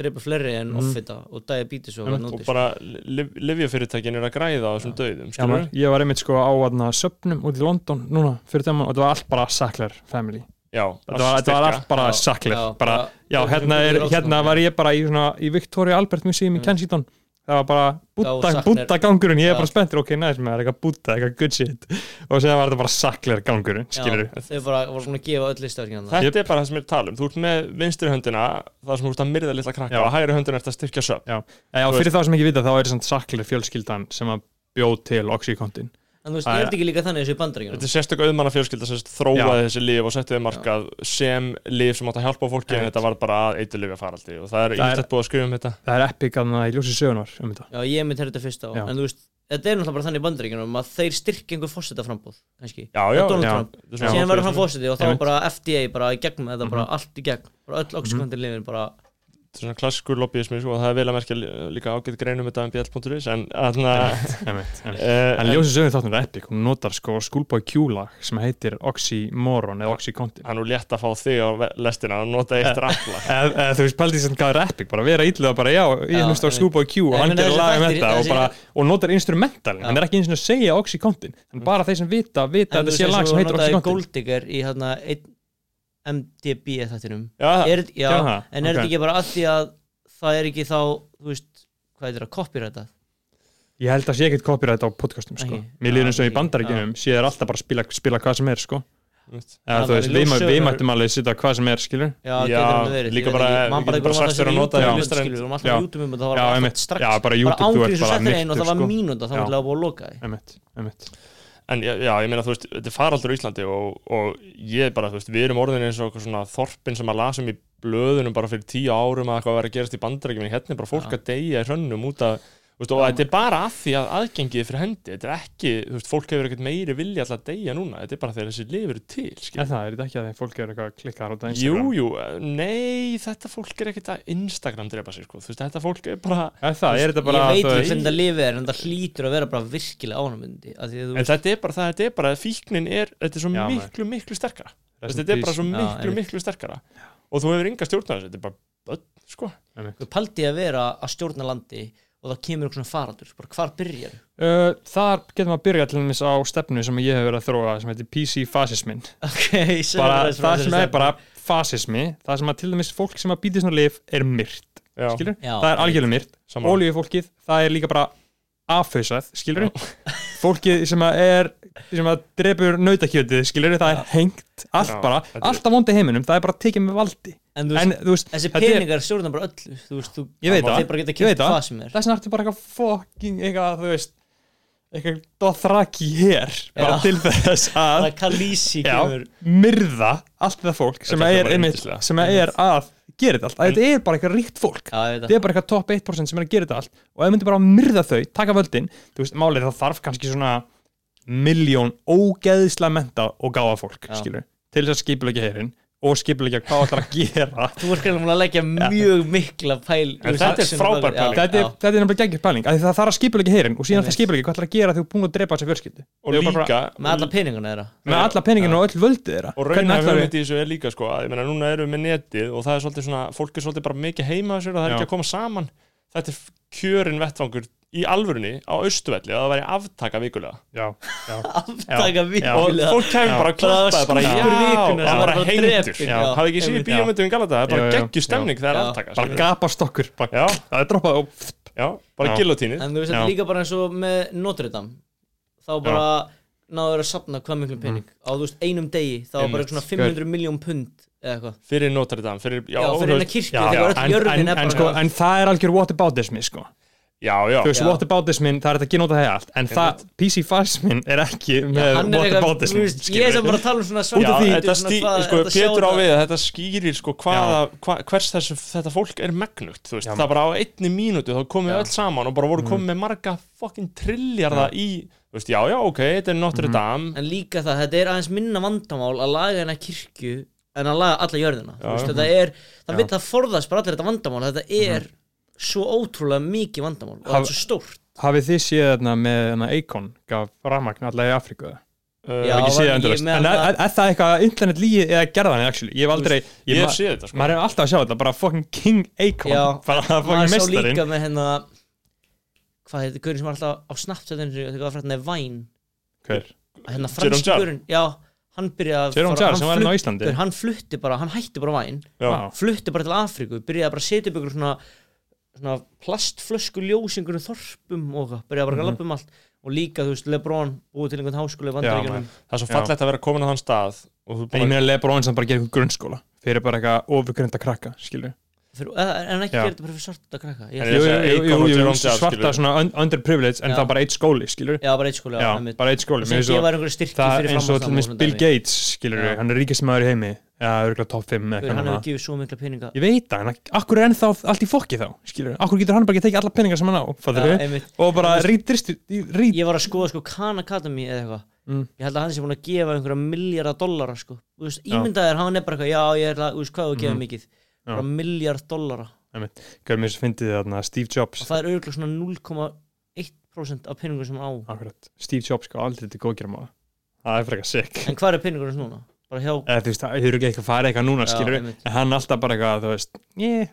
drepa fleiri en Mhm. offita og diabetes og hvað og bara livjafyrirtækin er að græða á þessum döðum, skilur ég var einmitt sko á aðna söpnum út í London núna fyrir þeim og þetta var allt bara Sackler family Já, þetta var, þetta var allt bara já, bara, já, hérna, er, hérna var ég bara í, svona, í Victoria Albert Museum í Mm. Kensington. Það var bara búta, búta gangurinn ég er bara spenntur, ok, næst með það er eitthvað búta, eitthvað good shit. Og séðan var þetta bara Sackler gangurinn, skilur þau bara voru svona að gefa öll listaverkina Þetta er bara það sem ég er að tala um, þú ert með vinstri höndina það sem þú ert að myrða litla krakka. Já. og hægri höndina ert að styrkja söp. Já, já Þú fyrir þá sem ekki vita þá er þetta Sackler fjölskyldan sem að bjóð til Oxycontin En þú veist, Það er er- þetta ekki líka þannig þessu í bandaríkjunum? Þetta er sérstök auðmanna fjölskylda sem þróaði þessi líf og setti þau markað sem líf sem átt að hjálpa fólki en þetta var bara að eitthvað faraldi og það er er- íslegt búið að skrifa um þetta. það er epic að það í ljósi sögunar um þetta. Já, ég mitt þetta fyrst á. Já. En þú veist, þetta er náttúrulega bara þannig í bandaríkjunum að þeir styrkja einhver fósita frambúð kannski, Já, já, Donald já. Trump. Þetta er svona síðan verður hann fósiti og þá bara FDA bara í gegn með þetta, bara Mhm. allt í gegn. Bara öll oxykontin lifin bara þetta er svona klassiskur lobbyismi sko, og það er vel að merkja lí- líka ágætt greinum þetta bjall.is en einmitt. eh, En ljósi sögur þáttum er epic, hún notar sko Schoolboy Q-lag sem heitir Oxymoron eða Oxycontin. Það er nú létt að fá þig á lestina og nota eitt rappla eða eða þú veist, sem hvað er epic, bara vera ítluða bara já, ég Já, hlusta á. Schoolboy Q og hann menn gerir þessi lag um þættir- þetta og, og notar instrumentalin, hann er ekki eins og að segja Oxycontin, en bara þeir sem vita, vita að þetta sé lag sem heitir Oxycontin Golddigger í hérna einn MDB þættinum Já, er, já, Já, það, en er þetta ekki bara að því að það er ekki þá, þú veist hvað er þetta, copyrighta Ég held að sé ekkert copyright á podcastum sko. Ekki. Mér líður eins og í Já, bandaríkjunum sé þér alltaf bara að spila, spila hvað sem er sko. eða veist, það er við, við mættum alveg setja hvað sem er skilur líka bara- við bara þér að nota það við erum alltaf á YouTube um þetta, það var Já, bara einmitt. allt strax bara YouTube, þú ángríns ert og bara settir einn og það var mínúta þá Já. var það búið að loka því einmitt, einmitt. En já, já, ég meina, þú veist, þetta er faraldur í Íslandi og, og ég bara, þú veist, við erum orðin eins og svona þorpin sem að lasum í blöðunum bara fyrir tíu árum að eitthvað var að gerast í bandarækjum en hérna er bara fólk Já. að deyja í hrönnum út af, veist, og þetta er bara að því að aðgengið er fyrir hendi, þetta er ekki, þú veist, fólk hefur ekkert meiri vilja alltaf að deyja núna, þetta er bara þegar þessi lifur til, Er skil. það, er þetta ekki að þeim fólk er eitthvað að klikka á þetta Jú, Instagram? jú, nei, þetta fólk er ekkert að Instagram drepa sig, sko, þú veist, þetta fólk er bara, Er það, er þetta bara ég veit þú ekki veist- hvernig það lifið er en það hlýtur að vera bara virkilega ánumundi að því að þú en þetta er bara það, þetta er bara, fíknin er, þetta er svo Já, miklu, miklu sterkara. Þetta er bara svo miklu, miklu sterkara. Og þú hefur enga stjórn á þessu, þetta er bara börn, sko. Paldi að vera að stjórna landi og það kemur eitthvað svona faraldur bara hvar byrjar? Uh, þar getum við að byrja til dæmis á stefnu sem ég hef verið að þróa sem heitir PC fasismin ok, segðu bara, mér aðeins frá það sem er bara fasismi það sem að til dæmis fólk sem að býti svona lif er myrt, Já, skilur, Já, það er algjörlega myrt. Saman ólíufólkið, það er líka bara afhausað, skilur fólkið sem að er sem að drefur nautakjötið, skilur það er hengt, allt Já, bara, þetta er- allt af vondi heiminum það er bara tekið með valdi en þú en þú veist, þessi peningar stjórna bara öllu þú veist, þú Ég veit það, þeir bara geta ég veit kemst það. hvað sem er. Þess vegna ertu bara eitthvað fucking eitthvað, þú veist eitthvað dothraki hér bara til þess að það Kalísi já, kemur. Myrða allt það fólk sem er, einmitt, sem er að gera þetta allt, að þetta er bara eitthvað ríkt fólk. Þetta er bara eitthvað top 1% sem er að gera þetta allt. Og ef þau myndir bara myrða þau, taka völdin þú veist, málið er það þarf kannski svona miljón ógeðislega menta og gáða fólk, skilur til þess að skipulegja herin og skipulegja hvað það að gera. Þú greinlega múin að leggja mjög mikla pæl þetta er frábær pæling. þetta er, þetta er nefnilega geggjur pæling, af því það þarf að skipulegja herin og síðan það Einmitt. skipulegja hvað það að gera þegar þú er búin að drepa þessa fjörskyldu og líka Með alla peningana þeirra. Með alla peninginu og öll völdið þeirra. Og Hvernig raunhæf ætlarðu- hugmynd í þessu er líka sko að ég meina núna erum við með netið og það er svolítið svona fólk er svolítið bara mikið heima á sér og það er ekki að koma saman. Þetta er kjörin vettvangur í alvörunni á austuvelli að það væri aftaka vikulega. Já, já, Aftaka Já. og vikulega. Fólk kemur bara að klappa bara já, það var bara hengtur hafði ekki séð Einmitt. bíómyndum í Galata? Það er bara já, geggju stemning þegar aftaka bara skilur. gapast okkur. Bara, já, það er droppað og já, bara Já. gillotínið En þú veist, þetta líka bara eins og með Notre Dame. Þá bara náður að sapna hvað miklum pening. Á þú veist, einum degi Þá var bara svona 500 miljón pund eða eitthvað. Fyrir Notre Dame fyrir, já, Já, og fyrir þú hennar en, er bara sko, en það er algjör whataboutismi sko. Já, já, þú veist, whataboutismin, það er þetta að genóta það allt. En það, PC fasismin er ekki með whataboutismin ég er sem bara að tala um svona svart af því- þetta stí, sko, Pétur á við. að þetta skýrir sko hvaða, hva, hvers þessu, þetta fólk er megnugt, þú veist, Já. það bara á einni mínútu þá komið Já. öll saman og bara voru komið með marga fucking trilljarða í, þú veist, já, já, ok, þetta er Notre Mhm. Dame. En líka það, þetta er aðeins minna vandamál að laga hennar kirkju en að laga alla jörðina. Þú veist, þetta er, það forðast bara allir þetta vandamál. Þetta er svo ótrúlega mikið vandamál og það er svo stórt. Hafið þið séð þarna með Eikon gaf rafmagn allavega í Afríku? Uh, Já, en er, það- er, er það eitthvað internet lígi eða gerðan actually, ég hef aldrei Ég hef séð þetta, sko. maður er alltaf að sjá þetta, bara fucking King Eikon bara maður fucking sá mestarinn líka með hérna hvað heitir, gaurinn sem var alltaf á Snapchat þegar það er Væn Hver? hérna Jerome franski Jarre? gaurinn, já hann byrjaði að fara- hann, hérna flutti bara, hann hætti bara. Vá. flutti bara til Afríku, byrjaði bara að setja upp ykkur svona plastflösku ljósingur þorpum og eitthvað, byrjaði bara að Mhm. lappa um allt. Og líka, þú veist, Lebron búið til einhvern háskóla Það er svo fallegt að vera komin á þann stað og þú en ég meina Lebron sem bara gerir einhvern grunnskóla. Fyrir bara eitthvað ofurgreinda krakka, eða- en ekki gera þetta bara fyrir svarta krakka? Jú, og svarta svona un- underprivileged en það er bara eitt skóli, Já, bara eitt skóli, það er eins og til dæmis svona Bill. Gates, hann er ríkast maður í heimi. Já, örgulega top 5 Gaur, eitthvað hann hefur gefið svo mikla peninga. Ég veit það, en akkur er ennþá allt í fokki þá akkur getur hann bara ekki tekið alla peninga sem hann á og bara rít rít ég var að skoða sko Khan Academy eða eitthvað. Mm. ég held að hann sé búin að gefa einhverja miljardar dollara sko, þú veist, ímyndaðir hann er bara eitthvað, já, ég er að, þú veist, hvað þú gefa Mhm. mikið. Bara miljard dollara. Gæður mér sem fyndið þarna Steve Jobs. Og það er auðvitað svona 0,1% af peningum sem á. Akkurat, Steve Jobs sko aldrei til góðgerma það er frekar sick. En hvað er peningurinn núna? bara hjá eða þú veist, það hefur ekki eitthvað farið eitthvað núna Já, skilur einmitt. en hann alltaf bara eitthvað, þú veist yeah,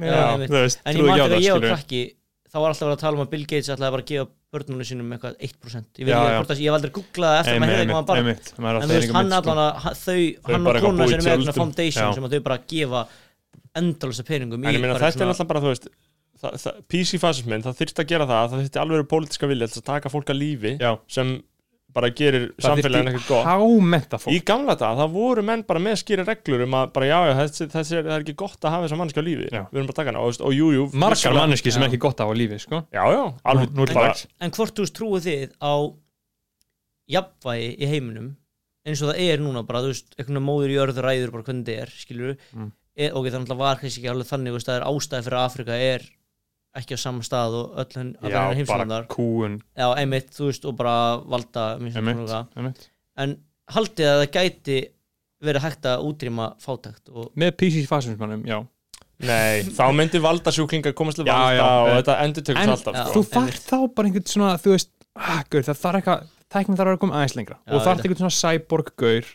Já, einmitt. þú veist, en ég trúi ekki á þegar það ég var skilur krakki þá var alltaf verið að tala um að Bill Gates ætlaði bara að gefa börnunum sínum eitthvað 1% ég, vil, Já, ég, já. hvort að, ég hef aldrei googlað eftir að maður heyrði hvað hann bara en þú veist, hann allan að hann- þau, hann bara og eitthvað kona búa í sér með tjöldum. eitthvað foundation Já. sem að þau bara gefa endalisa peningum í En ég meina þetta er alltaf bara, þú veist það- það- PC-fasismin, það þyrfti að gera það það þyrfti alveg pólitíska vilja til að taka fólk að lífi já, sem bara gerir samfélagin ekkert gott Í gamla dag, það voru menn bara með skýri reglur um að bara já, já, þessi, þessi er, það er ekki gott að hafa þessa mannski á lífi Já. Við erum bara að taka hana og, veist, og jú, jú margar manneski sem er ekki gott á á lífi sko. Já, já, alveg Nú- nú er bara, en hvort þú trúið þið á jafnvægi í heiminum eins og það er núna bara, þú veist, einhvern veginn móður í örðu ræður bara hvernig þetta er, skilur Mm. E, ok, það náttúrulega var kannski ekki alveg þannig veist, það er ástæði fyrir að Afrika er ekki á sama stað og öll henn já, bara heimslandar kúun já, einmitt, þú veist, og bara valda einmitt, einmitt. en haldið að það gæti verið hægt að útrýma fátækt og með PC fasismannum, já Nei, þá myndi valda sjúklingar komast til Já, valda já, og en- þetta endur tökst en alltaf Já. sko. þú þarf þá bara einhvern svona þú veist, ah, gaur, það þarf eitthvað tæknum þarf að koma aðeins lengra Já, og þarf einhvern svona cyborg gaur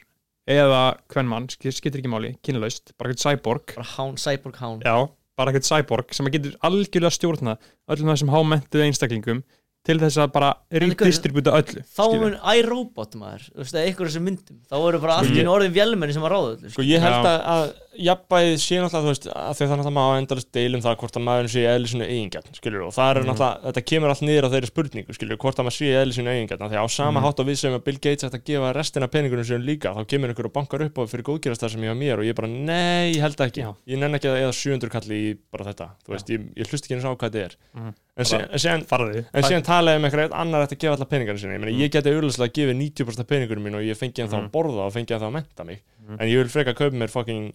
eða hvern mann, skiptir ekki máli kynlaust, bara einhvern cyborg. Bara hán, cyborg hán. Já, bara einhvern cyborg sem að getur algjörlega stjórna öllum þessum hámentuðu einstaklingum til þess að bara redistributa öllu þá mun iRobot maður einhverjum sem myndum. Þá voru bara ég- einu orðin vélmenni sem að ráða öllu Sko ég held að, að jafnbæðið sé náttúrulega, þú veist, að því það náttúrulega má endalist deilum það hvort að maðurinn sé eðli sinu eigingjarn, skilur, og það er Mhm. náttúrulega, þetta kemur allt niður á þeirri spurningu, skilur, hvort að maður sé eðli sinu eigingjarn, því á sama Mhm. hátt og við sem að Bill Gates ætti að gefa restina peningunum sér líka, þá kemur einhver og bankar upp á fyrir góðgerastar sem ég á mér og ég bara, nei, ég held ekki, Já. ég nenn ekki að eða 700 kalli í bara þetta, þú veist, ég, ég hlust ekki eins á hvað þetta er, Mhm. en, síðan, en síðan talaði um eitthvað annar ætti að gefa alla peningarnir sinni Ég, meni, ég geti auðvitað að gefa 90% af peningunum mín og ég fengi ennþá Mhm. að borða og fengi ennþá að menta mig Mhm. En ég vil freka að kaupa mér fucking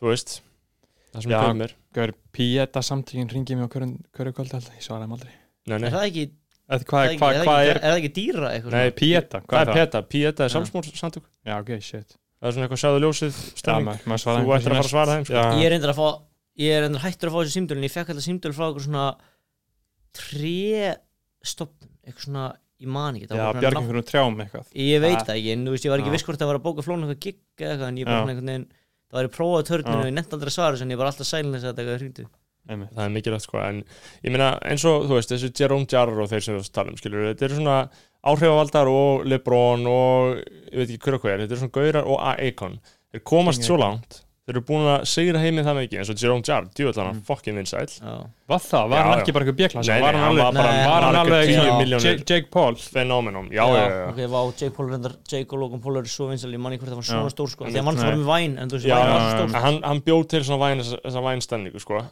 Þú veist Það sem ég kaupa mér gaur, Pieta samtíkin ringið mér á hverju, kvöld alltaf, ég svaraði þeim aldrei Nei, nei, er það ekki, er hvað, það ekki, hvað, er það hvað ekki, er er það ekki dýra eitthvað Nei, svona? Pieta, hvað hvað er er það? PETA? PETA er Já. sjálfsmórsamtök já, ok, shit Það er svona eitthvað sjáðu ljósið Já, stemming maður, maður Þú þeim ættir að fara að svara þeim sko. Já. ég er reyndar að fá ég er reyndar hættur að fá þessi símdölin ég fekk alltaf símdöl frá eitthvað svona tre stopn eitthvað svona, ég man ekki það Já, bjargum nafn- einhverjum trjám eitthvað ég veit Ah. það ekki, en þú veist, ég var ekki Já. viss hvort það var að bóka flónu eitthvað gig eða eitthvað, en ég bara Já. svona einhvern veginn það var ég prófað törninu Já. og ég nefndi aldrei að svara þessu en ég var alltaf sælinn þess að þetta eitthvað hringdu Einmitt. Það er mikilvægt sko En ég meina eins og þú veist Þessi Jerome Jarr og þeir sem við talum skilur Þetta eru svona áhrifavaldar og Lebron og ég veit ekki hver og hver Þetta eru svona gaurar og Akon Þeir komast svo langt Þeir eru búin að sigra heimið það mikið eins og Jerome Jarr, djúvillan hann Mm. fucking vinsæl. Var það? Var Já, hann ekki bara eitthvað bjöklas? Nei, Var hann hann alveg, var hann alveg milljónir. Jake, Paul? Fenómenon, já, já, já, ok, vá, Jake Paul reyndar, Jake og Logan Paul eru svo vinsal ég manni hvort það var svona stór sko því að mann var með væn, en þú veist, væn var svo stór hann, bjóð til svona væn, þessa, þessa vænstemningu sko.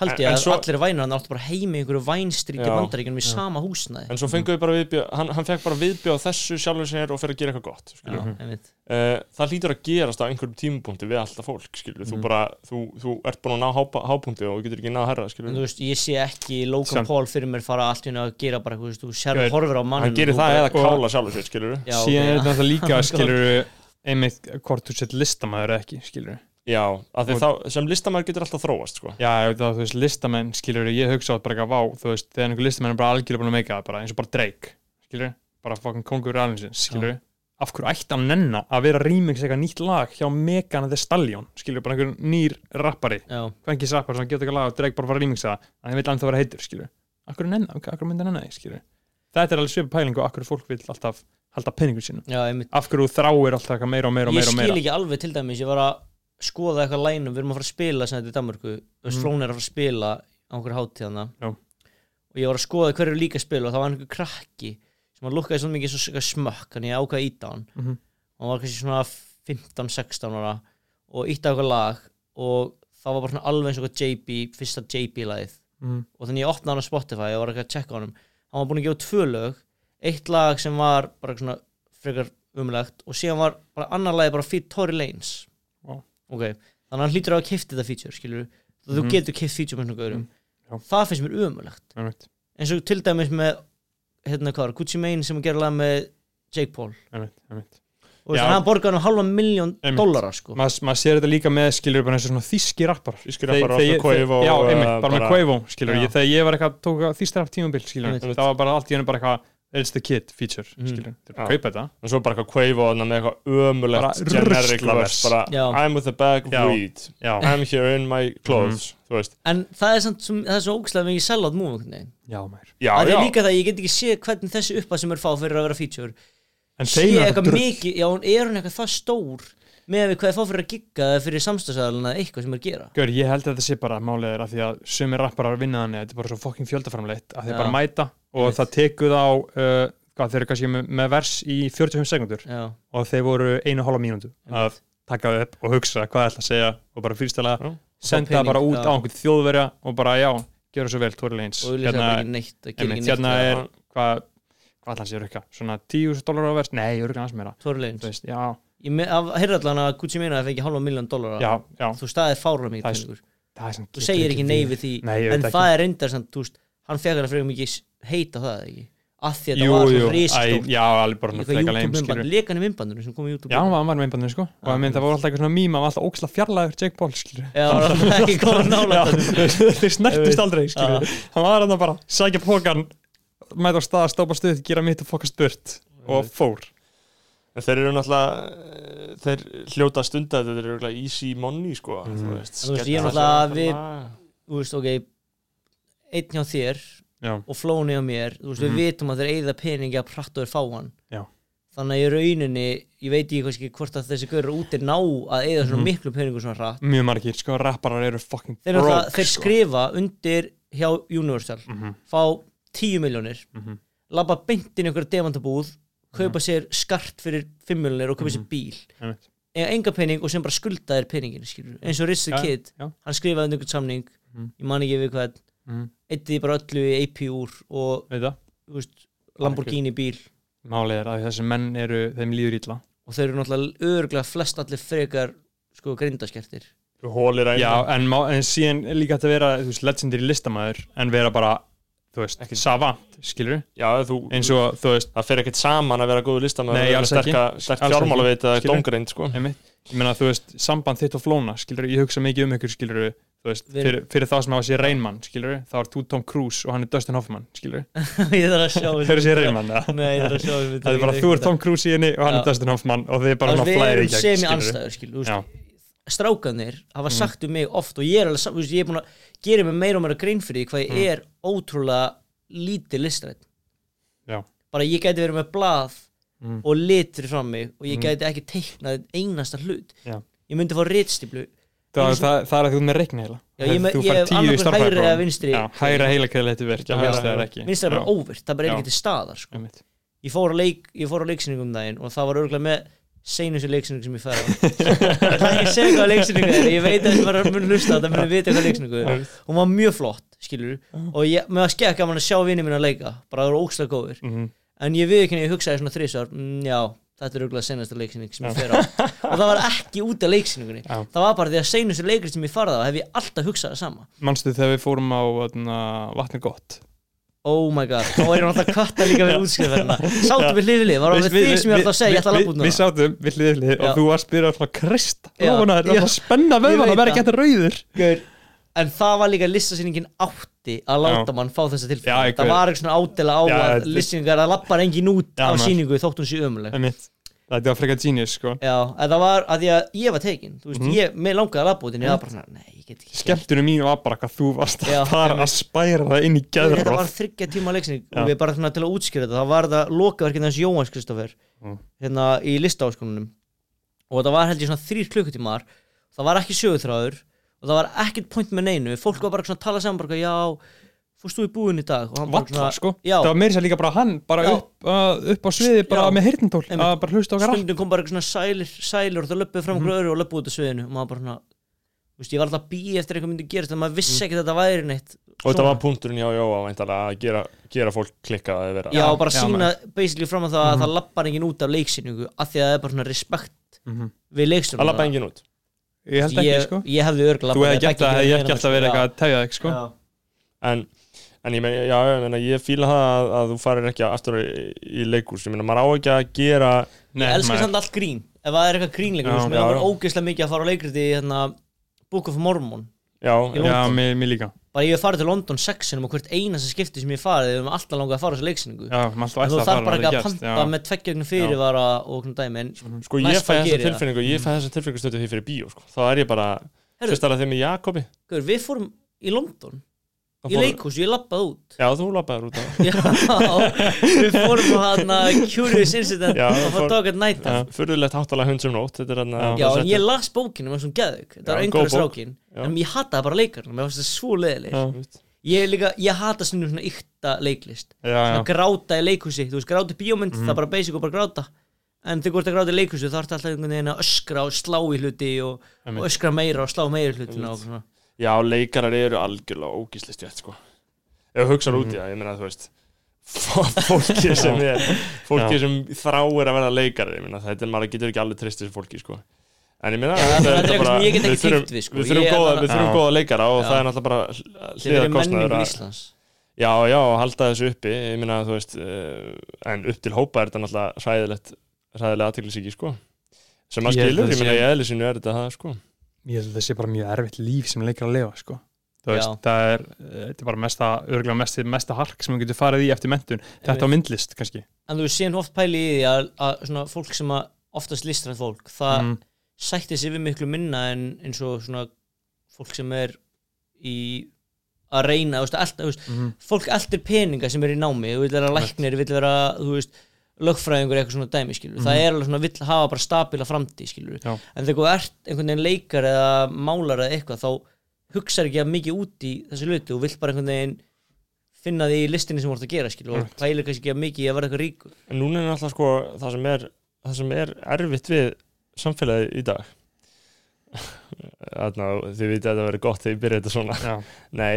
Haldi en ég að svo- allir vænar hann áttu bara heimi einhverju vænstríki Já. bandaríkjunum í sama húsnæði. En svo fengu við bara viðbjóð Hann, hann fekk bara viðbjóð þessu sjálfur sér og fyrir að gera eitthvað gott Já, uh, Það hlýtur að gerast á einhverjum tímupunkti við alltaf fólk skilur. Þú bara, þú, þú ert búin að ná hápa, hápunkti og getur ekki náð herra en veist, ég sé ekki Logan Samt- Paul fyrir mér fara allt í hennu að gera bara eitthvað, þú sér Gaur, horfir á mann Hann gerir það eða kála sjálfur sér Síðan er þetta líka, skilur einmitt hvort þú sett listamæður eða ekki, skilur Já, af því þá, sem listamæður getur alltaf þróast sko. Já, ég veit að þú veist, listamenn, skilur ég hugsa átt bara eitthvað, vá, þú veist, þegar einhver listamenn er bara algjörlega búin að meika það, bara eins og bara Drake skilur, bara fucking kongur alveg skilur, af hverju ætti hann nenna að vera remix eitthvað nýtt lag hjá Megan The Stallion, skilur, bara einhver nýr rappari, já, fengis rappari sem getur eitthvað lag og Drake bara fara að remixa það, en það vil hann það vera heitur, skilur af hverju nenna, af hverju myndi hann nenna þetta er alveg svipið pæling og af hverju fólk vil alltaf halda penningur sínum, já, af hverju þráir alltaf meira og meira og ég meira og skil meira. ekki alveg til dæmis, ég var að skoða eitthvað lænum, við erum að fara að spila sem þetta í Danmarku, Mhm. Flón er að fara að spila á einhverju hátíðana Já. og ég var að skoða hverju líka að spila og það var einhver krakki sem að lukkaði svo mikið svo eitthvað smökk, þannig ég ákvað að íta á hann Mhm. hann var kannski svona 15-16 ára og ítta á eitthvað lag og það var bara svona alveg eins og eitthvað JB, fyrsta JB-lagið mm. og þannig ég opnaði hann á Spotify og var ekki að checka á hann var búin að gefa tvö lög eitt lag sem var bara svona frekar umlegt og síðan var bara annar lagi bara fyrir Tory Lanez Vá. Ok, þannig að hann hlýtur á að kifti þetta feature skilur þú Mhm. getur kift feature með svona gaurum Já. það finnst mér umlegt einmitt, eins og til dæmis með hérna hvað, var, Gucci Mane sem að gera lag með Jake Paul. Einmitt, einmitt. og þess að hann borgaði hann halva miljón dollara sko. Maður mað sér þetta líka með skilur bara eins og svona þíski rappar já, og, einmitt, bara með Quavo skilur þegar ég var eitthvað tók þýst rapp tímabil skilur það var bara allt í hennu bara eitthvað It's the Kid feature Já. kaupa þetta. Og svo bara eitthvað Quavo þarna með eitthvað ömulegt generic verse bara Já. I'm with a bag of weed já, I'm here in my clothes veist. En það er, samt, sem, það er svo ógæslega mikið maður. Já, það já, er líka það, ég get ekki séð hvernig þessi uppa sem er fá fyrir að vera feature en sé eitthvað mikið, já, hún er hún eitthvað það stór með við hvað er fá fyrir að gigga eða fyrir samstagsæðalina eitthvað sem er að gera? Gaur, ég held að þetta sé bara málið er að því að sumir rapparar vinna þannig, þetta er bara svo fokkin fjöldaframleitt að þeir bara mæta og Einmitt. það tekur þá uh, hvað, þeir eru kannski með, með vers í 45 sekundur já, og þeir voru einu hálfa mínútu að taka það upp og hugsa hvað það ætla að segja og bara fyrstælega Já. senda það bara út á einhvern þjóðverja og bara já, gera svo vel Tóri Leins og auðvitað bara ekki neitt að gera einmitt, ekki hérna neitt er hvað ætla hann sér eitthvað, svona 10.000 dólar á vers? Nei, örgulega hans meira, af- heyrði allan að Gucci Mane að fekk halva miljón já. Þú staðið fára mikið Það það þú segir ekki nei við því en það er reyndar samt, þú veist hann fekk hann frekar mikið heita það ekki? Af því að jú, það var jú, svo æ, ristórt já, alveg bara svona freka leim, skilur leika hann í myndbandinu sem kom í YouTube. Já, hann var, hann var með einbandinu sko. Og það mynd, það voru alltaf eitthvað svona mím hann var alltaf óksla fjarlægur Jake Paul skilur já, það er ekki komað nála þeir snertist aldrei skilur hann var hann bara sækja pókan mæta á stað, stópa stuð, gera mitt og fokast burt og fór. En þeir eru náttúrulega eh, þeir hljóta stunda þetta þeir eru örugglega easy money sko Mhm. þú veist, Þú veist, ég er náttúrulega við- þú veist, ok einn hjá þér já, og flóni á mér þú veist, Mhm. við vitum að þeir eigða peningi að pratt og þeir fá hann Já. þannig að í rauninni, ég veit ekki hvort að þessi gaurur úti ná að eigða svona Mhm. miklu peningu svona hratt mjög margir sko, rapparar eru fucking þeir, broke, broke þeir sko. skrifa undir hjá Universal Mhm, fá 10 miljónir mhm. labba beint inn í einhverja demantabúð kaupa sér skart fyrir 5 miljónir og kaupa sér Mhm. bíl eiga enga pening og sem bara skulda þér peningin skilur. eins og Rizz the Já, Kid já. hann skrifaði undir einhvern samning Mhm. ég man ekki við hvað Mhm. eitti bara öllu í AP úr og veist, Lamborghini bíl málið er að þessi menn eru þeim líður illa og þeir eru náttúrulega örgulega flest allir frekar sko grindaskertir já, en, má, en síðan líka að vera veist, legendary listamæður en vera bara þú veist, Ekki- savant, skilur já, þú, eins og, þú veist, það fer ekkert saman að vera góður listamæður Nei, og alls vera ekki. sterka- sterkt Alls ekki. fjármálaveit eða Skilur. dóngreind sko einmitt ég meina, þú veist, samband þitt og flóna skilur, ég hugsa mikið um ykkur, skilur veist, fyrir, fyrir þá sem hafa sér reynmann skilur, þá er þú Tom Cruise og hann er Dustin Hoffman skilur, ég þarf að sjá reynmann það Nei, ég þarf að sjá þessu það er bara, þú er Tom Cruise í henni og hann er Dustin Hoffman og þið er bara svona við flæði í gegn, strákanir hafa Mhm. sagt um mig oft og ég er alveg, ég er búin að gera mig meira og meira grein fyrir því hvað ég Mm. er ótrúlega lítið listrætt bara ég gæti verið með blað Mm. og litur fram mig og ég Mm. gæti ekki teiknað einasta hlut. Já. ég myndi fá ritstíplu það, Einu það, það er að þú með reikna heila Já, ég, þú ég fær tíu stærðfræðiprófum. eða vinstri. Já, hægra heila kreðið þetta já, vinstri er er bara óvirt, það bara er ekki til staðar sko. ég fór að leik, ég fór á leiksýningum um daginn og það var örgulega með seinustu leiksýning sem ég á. Ég ætla ekki að segja hvað leiksýningu er ég veit að þið var að mun hlusta á þetta muni vita hvað leiksýningu er. Hún var mjög flott, skilur og ég, með að skekka gaman að sjá vinni mín að leika bara það voru ókslega góður Mhm. En ég við ekki ég hugsaði svona þrísvar mm, já, þetta er örgulega senasta leiksýning sem ég fer á. Og það var ekki út af leiksýningunni. Já. það var bara því að seinustu leikur sem ég farði á hef ég alltaf hugsað það sama. Manstu þegar við fórum á öðna, vatni gott? Oh my god, þá er ég náttúrulega kvarta líka við útskrifarna sátum við hlið við hlið, var það við því sem ég alltaf að segja ég ætla að við, lappa út við núna sátum við hlið við hlið Já. og þú varst byrjað svona krist Já, lófuna þér, já. það spenna Ég vöðvan veit verði það. ekki rauður. Gaur, en það var líka listasýningin átti að láta mann fá þessa Já, tilfæð ég- það var ekki svona ádela á Já, að listingar að lappar engin út Já, á maður. sýningu þótt hún sé ömuleg þetta var frekar genius sko. Já, það var að að ég var tekin veist, Mhm. ég, mér langaði að lappa út en ég var bara svona, nei, ég get ekki skemmtunum mín var bara hvað þú varst að fara að spæra það inn í þetta var þryggja tíma leiksning og við bara til að útskýra þetta þá var þetta lokaverkinn hans Jóhans Kristoffer Mm. hérna í listaáskonunum og það var held ég svona þrýr klukkutímar það var ekki sögutráður og það var ekkert point með neinu fólk var bara svona að tala saman bara já, fórst þú í búin í dag og Valla sko, já, það var meira sér líka bara hann bara Já. upp, uh, upp á sviði bara Já. með Einmitt. að bara hlusta okkar stundum kom bara eitthvað svona sælir, sælir og það löpuði fram okkur Mhm. öðru og löpuði út af sviðinu og maður bara svona Þú veist, ég var alltaf að býja eftir eitthvað myndi gerast en maður vissi ekki að þetta væri neitt og þetta var punkturinn Jóa væntanlega, að gera, gera fólk klikka að vera Já, Já, bara já, sína basically fram að það að Mhm. það lappar enginn út af leiksýningu af því að það er bara svona respekt Mhm. við leiksýningu að lappa enginn út Ég held ekki, ég, sko. ég hefði örgulega Þú hefði gert það, ég ekki alltaf verið eitthvað að tefja þig, sko. En, en ég, meina, já, ég, meina, ég fíla það að, að þú farir ekki aftur í, í leikús ég meina, maður á ekki að gera Ég elska maður- samt allt grín. Ef það er eitthvað grínleikur sem er bara já. ógeðslega mikið að fara á leikriti hérna, Book of Mormon. Já, Já, mér líka bara ég hef farið til London sexinum og hvert einasta skipti sem ég farið við erum alltaf langað að fara á þessu en þú þarf bara ekki að panta já. með tveggjögnu fyrirvara og svona dæmi en sko ég fæ bara þessa tilfinningu ég fæ þessa tilfinningu stötu því fyrir bíó sko. þá er ég bara, alveg þeim með Jakobi. Guður, við fórum í London í leikhús, ég lappaði út. Já, þú lappaður út á já, við fórum á hana Curious Incident. Já, og fór- Dog at Night Já, furðulegt háttalega hund sem nótt er hann Já. En ég las bókinu með svona geðug þetta Já, var bók. strákin. En ég hataði bara leikarna, mér fannst það svo leðileg Já. ég, líka, ég hata svona svona ykta leiklist. Svona gráta í leikhúsi, þú veist gráta í bíómynd Mhm. það er bara basic og bara gráta. En þegar þú ert að gráta í leikhúsi þá ertu alltaf einhvern veginn að öskra og slá í hluti og, og öskra meira og slá meira svona já, leikarar eru algjörlega ógíslist rétt sko. Ef þú hugsaður út í Mhm. það, ég meina þú veist fólki sem er fólki Já. sem þráir að vera leikari ég meina þetta er maður getur ekki alveg trist þessu fólki sko. En ég meina ég við þurfum, Ég góða, leikara og Já. það er náttúrulega bara hliða kostnaður að Já, já, og halda þessu uppi. Ég meina, þú veist, uh, en upp til hópa er þetta náttúrulega hræðilegt hræðilega aðteglisíki, sko. Sem Ég held skilur, að ég sé- í eðlisinu er þetta það, sko Ég held að það sé bara mjög erfitt líf sem leikar að lifa, sko. Þú veist, það er, eh, þetta er bara mesta, örgulega mesta, mesta hark sem þú getur farið í eftir mentun Þetta á myndlist, kannski. En þú séum oft pæli í því að, að svona fólk sem að oftast listræð fólk það mm. sætti sig við miklu minna en eins og svona fólk sem er í að reyna, þú veist, alltaf, þú veist Mm. fólk eldir peninga sem er í námi þú vil vera læknir, vill vera, þú veist lögfræðingur eitthvað svona dæmi, skilur það er alveg svona, vill hafa bara stabíla framtíð, skilur Já. en þegar þú ert einhvern veginn leikar eða málar eða eitthvað, þá hugsar ekki að mikið út í þessu hluti og vill bara einhvern veginn finna því í listinni sem þú ert að gera, skilur og Right. pælir kannski ekki að mikið að vera eitthvað ríkur. En núna er náttúrulega, sko, það sem er það sem er erfitt við samfélagið í dag. Þarna, þið vitið að það verið gott þegar ég byrja þetta svona. Nei,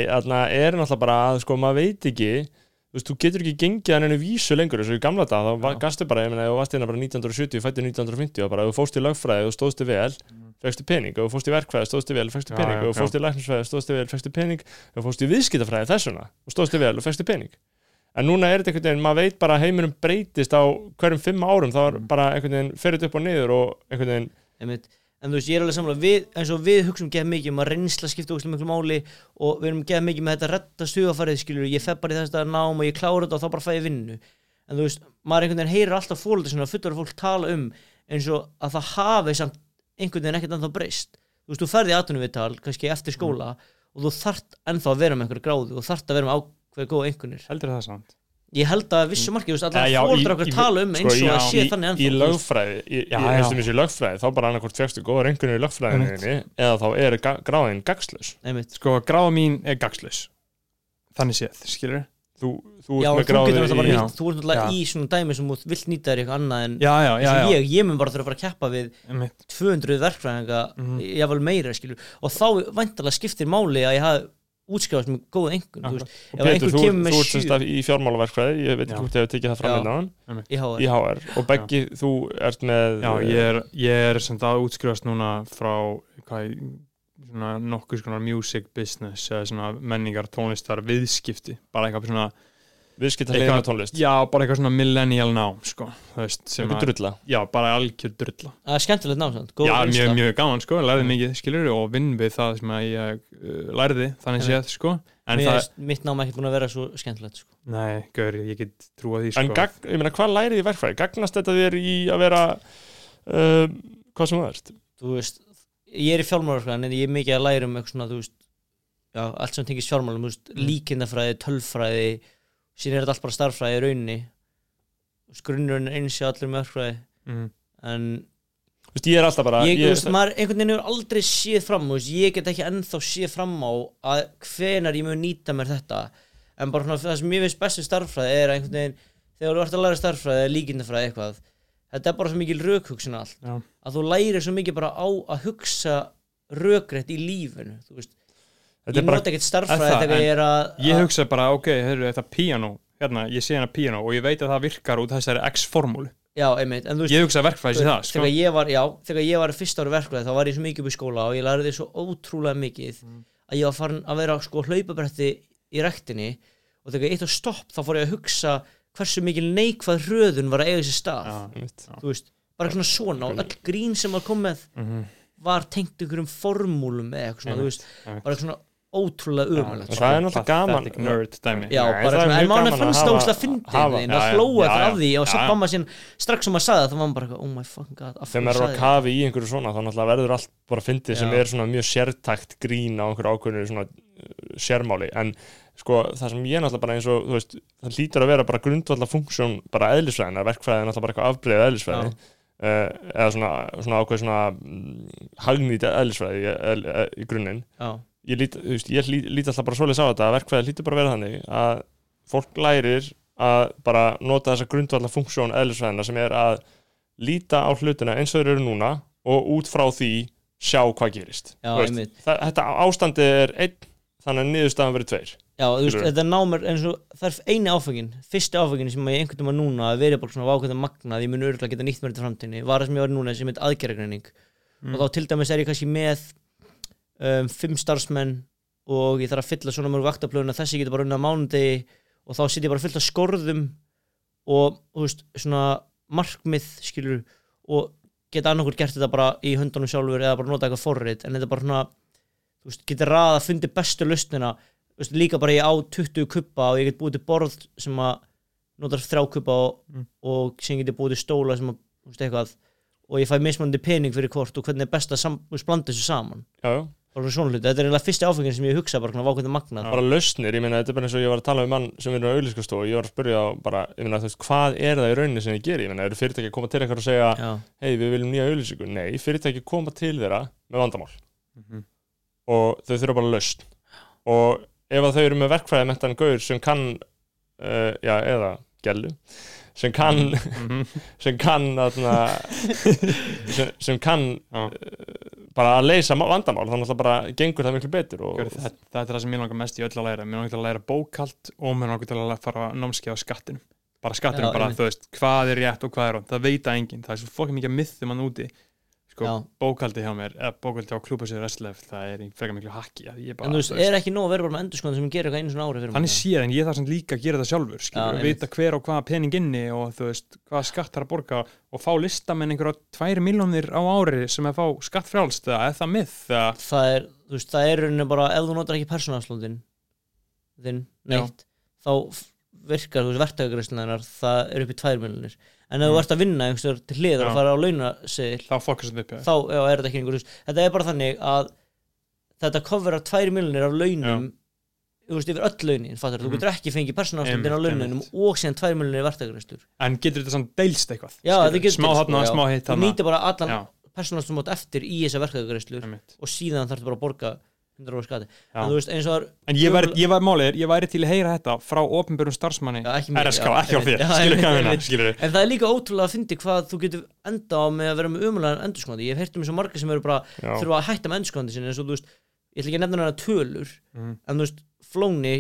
þú veist, þú getur ekki gengið að henni vísu lengur eins og í gamla dag, þá gastu bara ég meina, ef þú varst hérna bara 1970, fættu 1950 og bara, ef þú fórst í lögfræði og stóðstu vel fegstu pening, ef þú fórst í verkfræði, stóðstu vel fegstu pening, ef þú fórst í læknisfræði, stóðstu vel fegstu pening, ef þú fórst í viðskiptafræði þessuna og stóðstu vel og fegstu pening. En núna er þetta einhvern veginn, maður veit bara að heiminum breytist á hverjum fimm árum. Þá er Mm. bara einhvern veginn en þú veist, ég er alveg samlega við, eins og við hugsaum geð mikið um að reynsla skipta óslega miklu máli og við erum geð mikið með þetta retta stuðafarið skilur, ég fef bara í þess að nám og ég klára þetta og þá bara fæ ég vinnu. En þú veist, maður einhvern veginn heyrir alltaf fólöldi svona fullar fólk tala um eins og að það hafi samt einhvern veginn ekkert ennþá breyst. Þú veist, þú ferði í atvinnuvittal, kannski eftir skóla og þú þart ennþá að vera með einhverju gráðu og þart að vera með ákveð ég held að vissu marki, þú veist, allar já, í- okkur tala um eins sko, og í- að sé þannig ennþá í lögfræði, í, í, Já, í, já. lögfræði þá bara annarkvort fegstu góða rengunir í lögfræðinni eða þá er gráðin Einmitt. Sko, gráða mín er gagslaus Þannig séð, skilur þú, þú Já, ert með gráði þú ert náttúrulega Já. í svona dæmi sem þú vilt nýta þér eitthvað annað en Já, já, já, eins og já. ég, ég mun bara þurfa að fara að keppa við Einmitt. 200 verkfræðinga, Mhm. jáfnvel meira skilur, og þá væntalega skiptir máli að ég hafi útskrifast með góða engun þú veist, ef einhver þú, kemur með þú ert semst að í fjármálaverkfræði ég veit ekki hvort ég hef tekið það fram innan í HR í HR og Beggi, þú ert með Já, ég er, ég er sem það útskrifast núna frá hvað, svona nokkuð svona music business eða svona menningar, tónlistar, viðskipti. Bara eitthvað svona, viðskipt að eitthvað- leiðina tónlist. Já, bara eitthvað svona millennial nám, sko, eitthvað drulla? Já, bara algjör drulla. Það er skemmtilegt námsand, góð já, mjög, mjög gaman, sko, lærði mikið, skilur og vinn við það sem að ég uh, lærði þannig séð, sko, en Mér það mitt nám ekkert búin að vera svo skemmtilegt sko. nei, gaur, ég get trúa því, en sko. gagn, ég meina, hvað lærið í verkfræði? gagnast þetta þér í að vera uh, hvað sem það ert? þú veist, ég er í fjármálarfræðin en ég er mikið að læra um eitthvað svona, þú veist já, síðan er þetta allt bara starffræði í rauninni. Grunnurinn eins og allir með örfræði mm, en Þú veist, ég er alltaf bara ég, ég, veist, maður einhvern veginn hefur aldrei séð fram veist, ég get ekki ennþá séð fram á að hvenar ég mun nýta mér þetta. En bara svona, það sem ég veist bestu starffræði er einhvern veginn, þegar þú ert að læra starffræði eða líkindafræði eitthvað þetta er bara svo mikil rökhugsun allt. Já. að þú lærir svo mikið bara á að hugsa rökrétt í lífinu þú veist, ég er nota ekkert starffræði Er þegar ég er að ég hugsa bara, ok, heyrðu, þetta piano hérna, ég sé hérna piano og ég veit að það virkar út þessari X-formúlu. Já, einmitt, en þú veist ég hugsa verkfræðis í það, sko. þegar ég var, já, þegar ég var fyrst ári verkfræði þá var ég svo mikið upp í skóla og ég lærði svo ótrúlega mikið Mm. að ég var farin að vera sko hlaupabretti í rektinni og þegar ég eitt á stopp þá fór ég að hugsa hversu mikil neikvað hröðun var að eiga sér stað. Einmitt. þú veist, bara svona svona og öll grín sem var komið mhm, var tengt einhverjum formúlum eða eitthvað svona, ótrúlega umhverfilegt það er náttúrulega gaman. Nerd dæmi. Já, Nei, bara er en að fannst það óslega fyndið Já, það já, það af því og já. mamma sín strax sem maður sagði það, þá var maður bara, oh my fucking god þegar maður er ég kafi í einhverju svona þá náttúrulega verður allt bara fyndið sem er svona mjög sértækt grín á einhverju ákveðinu svona uh, sérmáli. En sko það sem ég náttúrulega bara eins og þú veist, það lítur að vera bara grundvallar funksjón bara eðlisfræðina, verkfræði náttúrulega bara eitthvað afbreyð eðlisfræði. Uh, eða svona, svona ákveð svona mm, hagnýt eðlisfræði í, grunninn. Já, ég lít, veist, ég lít, lít alltaf bara svoleiðis á þetta að verkfræði lítur bara að vera þannig að fólk lærir að bara nota þessa grundvallar funksjón eðlisfræðina sem er að líta á hlutina eins og þeir eru núna og út frá því sjá hvað gerist. Já, veist, það, þetta ástandi er einn þannig að niðurstaðan verið tveir. Já, þú veist, þetta námur eins og það er eini áfengin, fyrsti áfengin sem ég einhvern veginn núna að verið bara svona vákvæða magnað, ég mun örgulega geta nýtt mér þetta framtíðinni, var það sem ég var núna sem heit aðgerðagreining. Mm. og þá til dæmis er ég kannski með um, fimm starfsmenn og ég þarf að fylla svona mörg vaktablöðuna þessi getur bara unnað á mánudegi og þá sit ég bara fullt af skorðum og veist, svona markmið skilur og geta annarkur gert þetta bara í höndunum sjálfur eða bara nota eitthvað forrið en þetta bara svona veist, geta ræða að fundi bestu lausnina þú veist, líka bara ég á 20 kuppa og ég get búið til borð sem að notar þrjá kuppa og, Mm. og sem get ég búið til stóla sem að, eitthvað og ég fæ mismandi pening fyrir hvort og hvernig er best að blanda þessu saman já, já. bara svona hluti, þetta er eiginlega fyrsti áfengin sem ég hugsa bara svona vákvæða magnað bara lausnir, ég meina þetta er bara eins og ég var að tala um mann sem er á auðlýskastofu og ég var að spyrja á bara, ég meina þú veist, hvað er það í rauninni sem ég geri, ég meina, eru fyrirtæki að koma til eitthvað og segja, hei, við viljum nýja auðlýsingu nei, fyrirtæki koma til þeirra með vandamál Mhm. og þau þurfa bara lausn og ef að þau eru með verkfræði mentan gaur sem kann uh, já, eða gellu sem kann, Mhm. sem kann þarna, sem, sem kann Já. Bara að leysa má- vandamál, þannig að bara gengur það miklu betur og, Gjörðu, þetta, þetta er það sem mér langar mest í öll að læra. Mér langar til að læra bókald og mér langar til að fara námskeið á skattinum. Bara skattinum, Já, bara þú veist hvað er rétt og hvað er rátt, það veit að enginn. Það er svo fokkin mikið mythum hann úti sko, bókaldi hjá mér, eða bókaldi á klúbasöður Restlef, það er frekar miklu hakki að en þú veist, er ekki nóg að vera bara með endurskóðan sem gerir eitthvað einu svona ári fyrir þannig séð en ég þarf samt líka að gera það sjálfur skilur, ja, vita hver og hvaða pening inni og þú veist, hvaða skatt þarf að borga og fá listamenn einhverja tvær miljónir á ári sem er fá skattfrjálst eða er það myth eða, það er, þú veist, það er bara ef þú notar ekki persónafslóðin þinn, neitt þá virkar, þú veist, verktækagreislunar það er upp í tvær miljonir en ef þú Mm. ert að vinna einhverjum til hliðar Já. og fara á launaseðil þá fokkast þetta upp þér. þá já, er þetta ekki einhver, þú veist, þetta er bara þannig að þetta coverar tvær miljonir af launum þú veist, yfir öll launin, fattar, þú Mhm. getur ekki fengið persónafslóðin á laununum og síðan tvær miljonir verktækagreistur en getur þetta samt deilst eitthvað Já, getur smá já. smá hitt þú nýtir bara allan Já, persónafslóðin eftir í þessa verktækagreistur einmitt. og síðan þarftu bara að borga 100 ára skati Já. en veist, er En ég væri, ég væri málið, er, ég væri til að heyra þetta frá ofnbjörnum starfsmanni Já, ekki mér, RSK, já, ekki á þér, skilur skilur En það er líka ótrúlega að fyndi hvað þú getur enda á með að vera með umulega endurskóðandi. Ég hef heyrt um eins og marga sem eru bara þurfa að hætta með endurskóðandi sinni eins og þú veist, ég ætla ekki að nefna hana tölur Mhm. en þú veist, Flóni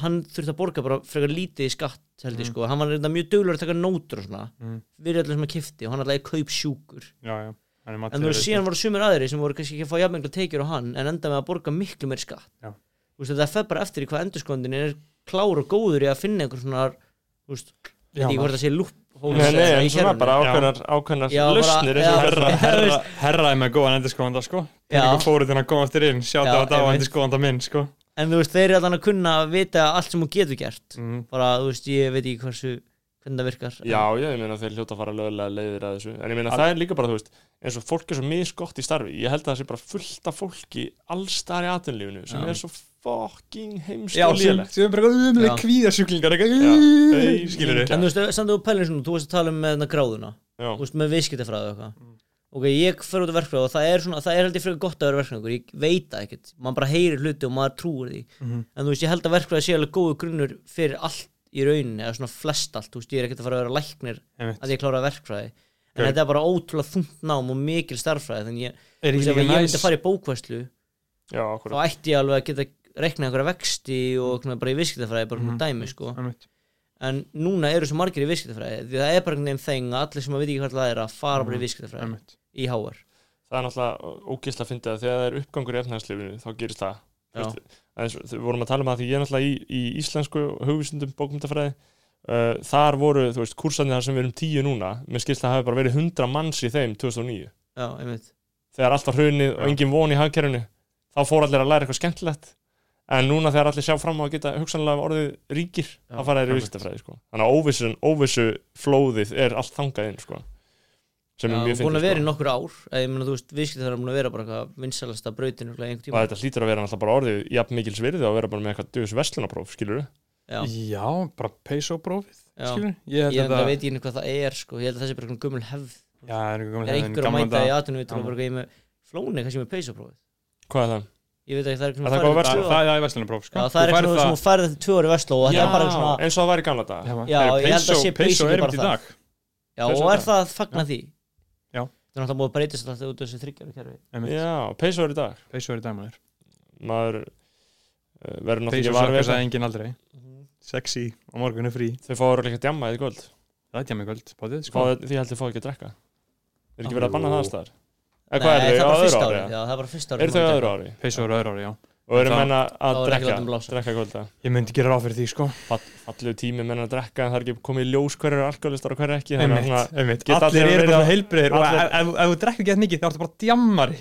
hann þurfti að borga bara frekar lítið í skatt held ég Mhm. sko, hann var reynda mjög duglur að taka nótur og svona, Mhm. við erum allir sem að kifti og hann alltaf kaup sjúkur Já, já, er en þú veist, síðan voru sumir aðri sem voru kannski ekki að fá jafnmengla tekjur á hann en enda með að borga miklu meir skatt. Já. þú veist, það fer bara eftir í hvað endurskóðandin er klár og góður í að finna einhver svona þú veist, Já, ég hvort að sé lúp nei, nei, en svona bara ákveðnar, ákveðnar lausnir eins og Herra, herra herra, herra er með góðan endurskóðanda, sko. Já. Peningur fóru til að koma eftir inn, sjáta Já, á þetta á einmitt. endurskóðanda minn, sko. En þú veist, þeir eru allan að kunna að vita allt sem hún getur gert. Mm. bara, þú veist, ég veit ekki hversu hvernig það virkar Já, já, ég meina þeir hljóta að fara lögulega leiðir að þessu. En ég meina það er líka bara, þú veist eins og fólk er svo misgott í starfi. Ég held að það sé bara fullt af fólki allstar í atvinnlífinu sem Já. er svo fucking heimst og sem, lélegt sem er bara umlega kvíðasjúklingar skilur En þú veist, samt þú pælir svona, þú veist að tala um með þarna gráðuna. Já, þú veist, með viðskiptafræði og eitthvað. Mm. Ok, ég fer út af verkfræði og það er svona, það er held ég frekar gott að vera verkfræðingur, ég veit það ekkert. Maður bara heyrir hluti og maður trúir því. Mhm. en þú veist, ég held að verkfræði sé alveg góðu grunnur fyrir allt í rauninni, eða svona flest allt, þú veist, ég er ekkert að fara að vera læknir að ég klára verkfræði en þetta er bara ótrúlega þungt nám og mikil starffræði þannig ekki ég myndi að fara í bókvæslu Já, þá ætti ég alveg að geta reiknað einhverja vexti og svona bara í viðskiptafræði bara svona Mhm. dæmi sko. En núna eru svo margir í viðskiptafræði því það er bara einhvern veginn þeng að allir sem að veit ekki hvað það er að fara bara í Mhm. viðskiptafræði Einmitt. í HR Það er náttúrulega ógisla að finna að þegar það er uppgangur í efnæðslifinu þá gerist það. Veist, eins Við vorum að tala um það því ég er náttúrulega í, í íslensku hugvísindum bókmyndafræði uh, Þar voru, þú veist, kursarnir þar sem við erum tíu núna Mér skilst að það hafi bara verið 100 manns í þeim 2009 já, einmitt Þegar allt var hrunið og engin von í hagkerfinu þá fór allir að læra eitthvað skemmtilegt En núna þegar allir sjá fram á að geta hugsanlega orðið ríkir, Já, þá fara þeir í einmitt. viðskiptafræði sko. Þannig að óvissu, óvissu flóðið er allt þangað inn sko. sem Já, er mjög búin að vera í sko. nokkur ár eða ég meina þú veist, viðskiptafræði er búin að vera bara eitthvað vinsalasta einhvern og tíma þetta hlýtur að vera náttúrulega bara orðið jafn mikils virði og vera bara með eitthvað döðs vestlunapróf, skilur já, Já, bara skilur ég Ég að veit ég hvað það er sko. ég held að þessi er bara einhvern gummul hefð. Já, er einhver er að mæta í með flóni kannski með peysaprófið Hvað er það? ég veit ekki það er Er það eitthvað verslun? tvö Það það er vestlunarpróf sko. það er eitthvað sem þú færði þetta tvö ári vestló og þetta er bara svona eins og það var í gamla dag að sé basically er bara einmitt í það. dag. Já, og er það fagna því? Já. það er náttúrulega búið að breytast alltaf út af þessu þryggjaru. Já, peso er í dag. Peso er í dag maður. Maður uh, verður náttúrulega ekki við sagði það. enginn aldrei Sexy og morgun er frí. Þau fáður líka djamma í kvöld. Það er tjámi kvöld Bátið sko. Fá, því heldur þau fá ekki að drekka. Er ekki verið að banna það staðar? Eða Nei, hvað er það á bara fyrsta ári? ári eða? já, það er bara fyrsta ári eru þau öðru ári? Peso er öðru ári, já. Og eru menna að er drekka drekka kvölda Ég myndi gera ráð fyrir því sko. Fallu tími menna að drekka en það er ekki komið í ljós hverju eru alkoholistar og hverju ekki að Einmitt, Allir allir eru bara að- heilbreyðir og allir- ef- þú drekkur ekki mikið þá ertu bara djammari.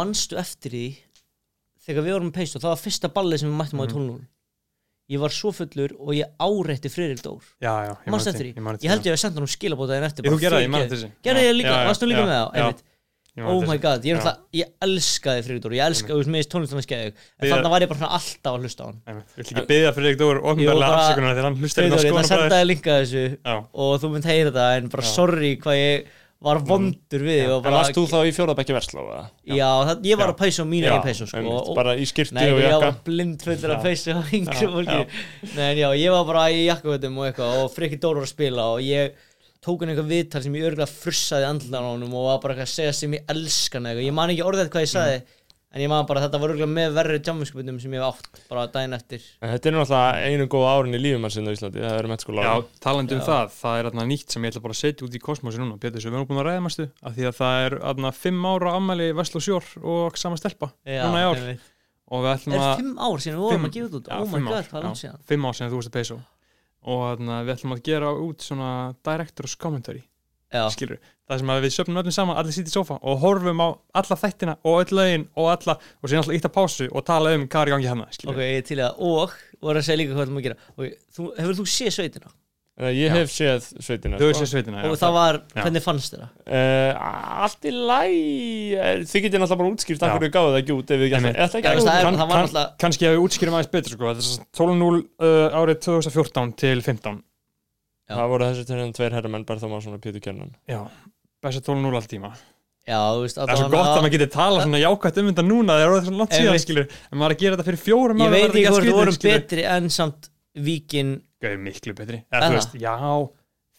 Manstu eftir því þegar við vorum með peysu það var fyrsta ballið sem við mættum á í Mhm. 12 ég var svo fullur og ég áreitti Friðrik Dór. Já, já, ég eftir man ég held ég að senda hann Ég, þú ég man fyrirgefðu. eftir gerði ég líka, já, varstu líka með það? ég oh my god, ég, náttúrulega- ég elskaði Friðrik Dór ég elska, þú veist, mér finnst tónlistan að en þannig var ég bara alltaf að hlusta á hann. Einmitt. Viltu ekki byggja fyrir Dór bara- afsökunar þegar hann hlustar Friðrik inn á Dór, ég ætla að senda þér linka þessu og þú mynd heyra það en bara sorry hvað ég var vondur við bara, varst þú þá í fjórðabækki versló eða? já, það, ég var Já. að peysa á Já, einn peysu sko, og, bara í skirti Nei, og ég jakka var blind fullur að Já. peysa á yngri Já, fólki Nei, já, ég var bara í jakkavöldum og eitthvað og Frikki Dór var að spila og ég tók hann eitthvað viðtal sem ég örgulega frussaði andlan á honum og var bara eitthvað að segja sem ég elskan eitthvað, ég man ekki orðið hvað ég sagði en ég man bara að þetta var örgulega með verri jammiskupundum sem ég hef átt bara daginn eftir. En þetta er náttúrulega einu góða árin í lífum hans á Íslandi það eru mettskóla já talandi um það Það er þarna nýtt sem ég ætla bara að setja út í kosmosi núna. Pétur, sem við erum búin að ræða mástu af því að það er þarna fimm ára ammæli Veslu Sjór og sama stelpa Já, núna í ár. einmitt. og við ætlum Er að fimm ár síðan við vorum að gefa út? Já, Oh my god, hvað er já. sem þú og þarna, við Já, skilur það sem að við söpnum öllum saman, allir sýtt í sófa og horfum á alla þættina og öll lögin og alla, og síðan alltaf ítt að pásu og tala um hvað er í gangi hérna, skilur ok, ég er til það og voru að segja líka hvað við ætlum að gera okay, þú, Hefur þú séð sveitina? ég Já. hef séð sveitina þau sko. séu sveitina, og það var, Já. hvernig fannst þér það? Uh, allt í læ þið getið náttúrulega bara útskýrt af Já. hverju gáðu það ekki út ef við ekki Einmitt. ætla ekki Já, að það, er, það var náttúrulega kannski að við útskýrum aðeins betur sko. þetta er svo 12.0 uh, árið 2014 til 15 Já. það voru þessi tveir tveir herramenn Berþó Másson og Pétur Kjernan já, besta 12.0 all tíma Já, þú veist, það er svo gott að maður geti talað svona jákvæmt um þetta núna þegar það er svona langt síðan, Einmitt. skilur en maður er að gera þetta fyrir fjórum Ég árum, veit var þetta ekki hvort allt þú vorum skrítið, skilur. betri en samt Víkin Gauð, miklu betri Er Eða, þú það? veist, já,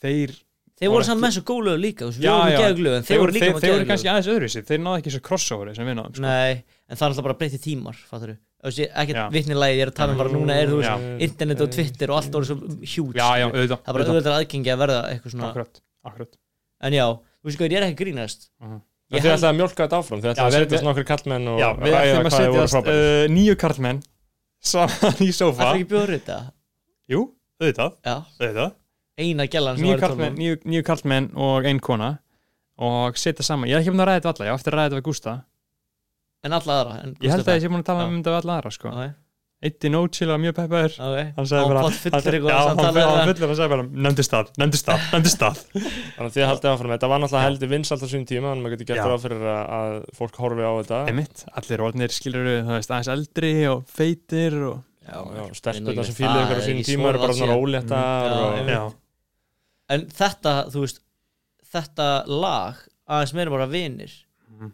þeir Þeir Var voru samt ekki- með svo góðlegu líka þú veist, Við Já, vorum já. með geðglöðu en þeir voru líka þeir, með þeir voru geðglöðu kannski aðeins öðruvísi þeir náðu ekki þessu crossoveri sem við náðum sko. Nei, en það er alltaf bara breytti tímar Fattur þú? Ekkert Já. vitnilega ég er að tala um bara núna er þú veist Internet og Twitter og allt voru svo hjút já, já, auðvitað Það er bara auðvitað. aðgengi að verða eitthvað svona akkurat, akkurat. En já, þú veist hvað, ég er ekki grínast. Mhm. Ég þið held- ætlaði að mjólka þetta áfram þið ætlaði að við- setjast nokkri kallmenn og ræða hvað þið voru frábærir. uh, nýju karlmenn saman í Það sófa. Er ekki bjóður þetta jú, auðvitað, Já, auðvitað. Eina gælan sem nýju var í tólunum nýju, karlmenn og ein kona og setja saman, ég er ekki búin að ræða þetta alla ég á eftir að ræða þetta við Gústa En alla aðra en ég held að ég sé búin að tala um þetta við alla aðra sko. Eitt í nótsill var mjög peppaður. Hann sagði bara pott fullur eitthvað já, að hann samtala hann við fullur hann sagði bara nefndi stað, nefndi stað, nefndi stað. Þannig að þið haldið áfram þetta var náttúrulega heldur vinsalt á sín tíma þannig að maður getur gert ráð fyrir að, að fólk horfi á þetta. Einmitt, allir orðnir skilur það veist aðeins eldri og feitir og stelpurnar sem það fíluðu ykkur á ekki tíma eru bara svona einmitt. já, En þetta, þú veist Þetta lag aðeins meira bara vinir. Mhm.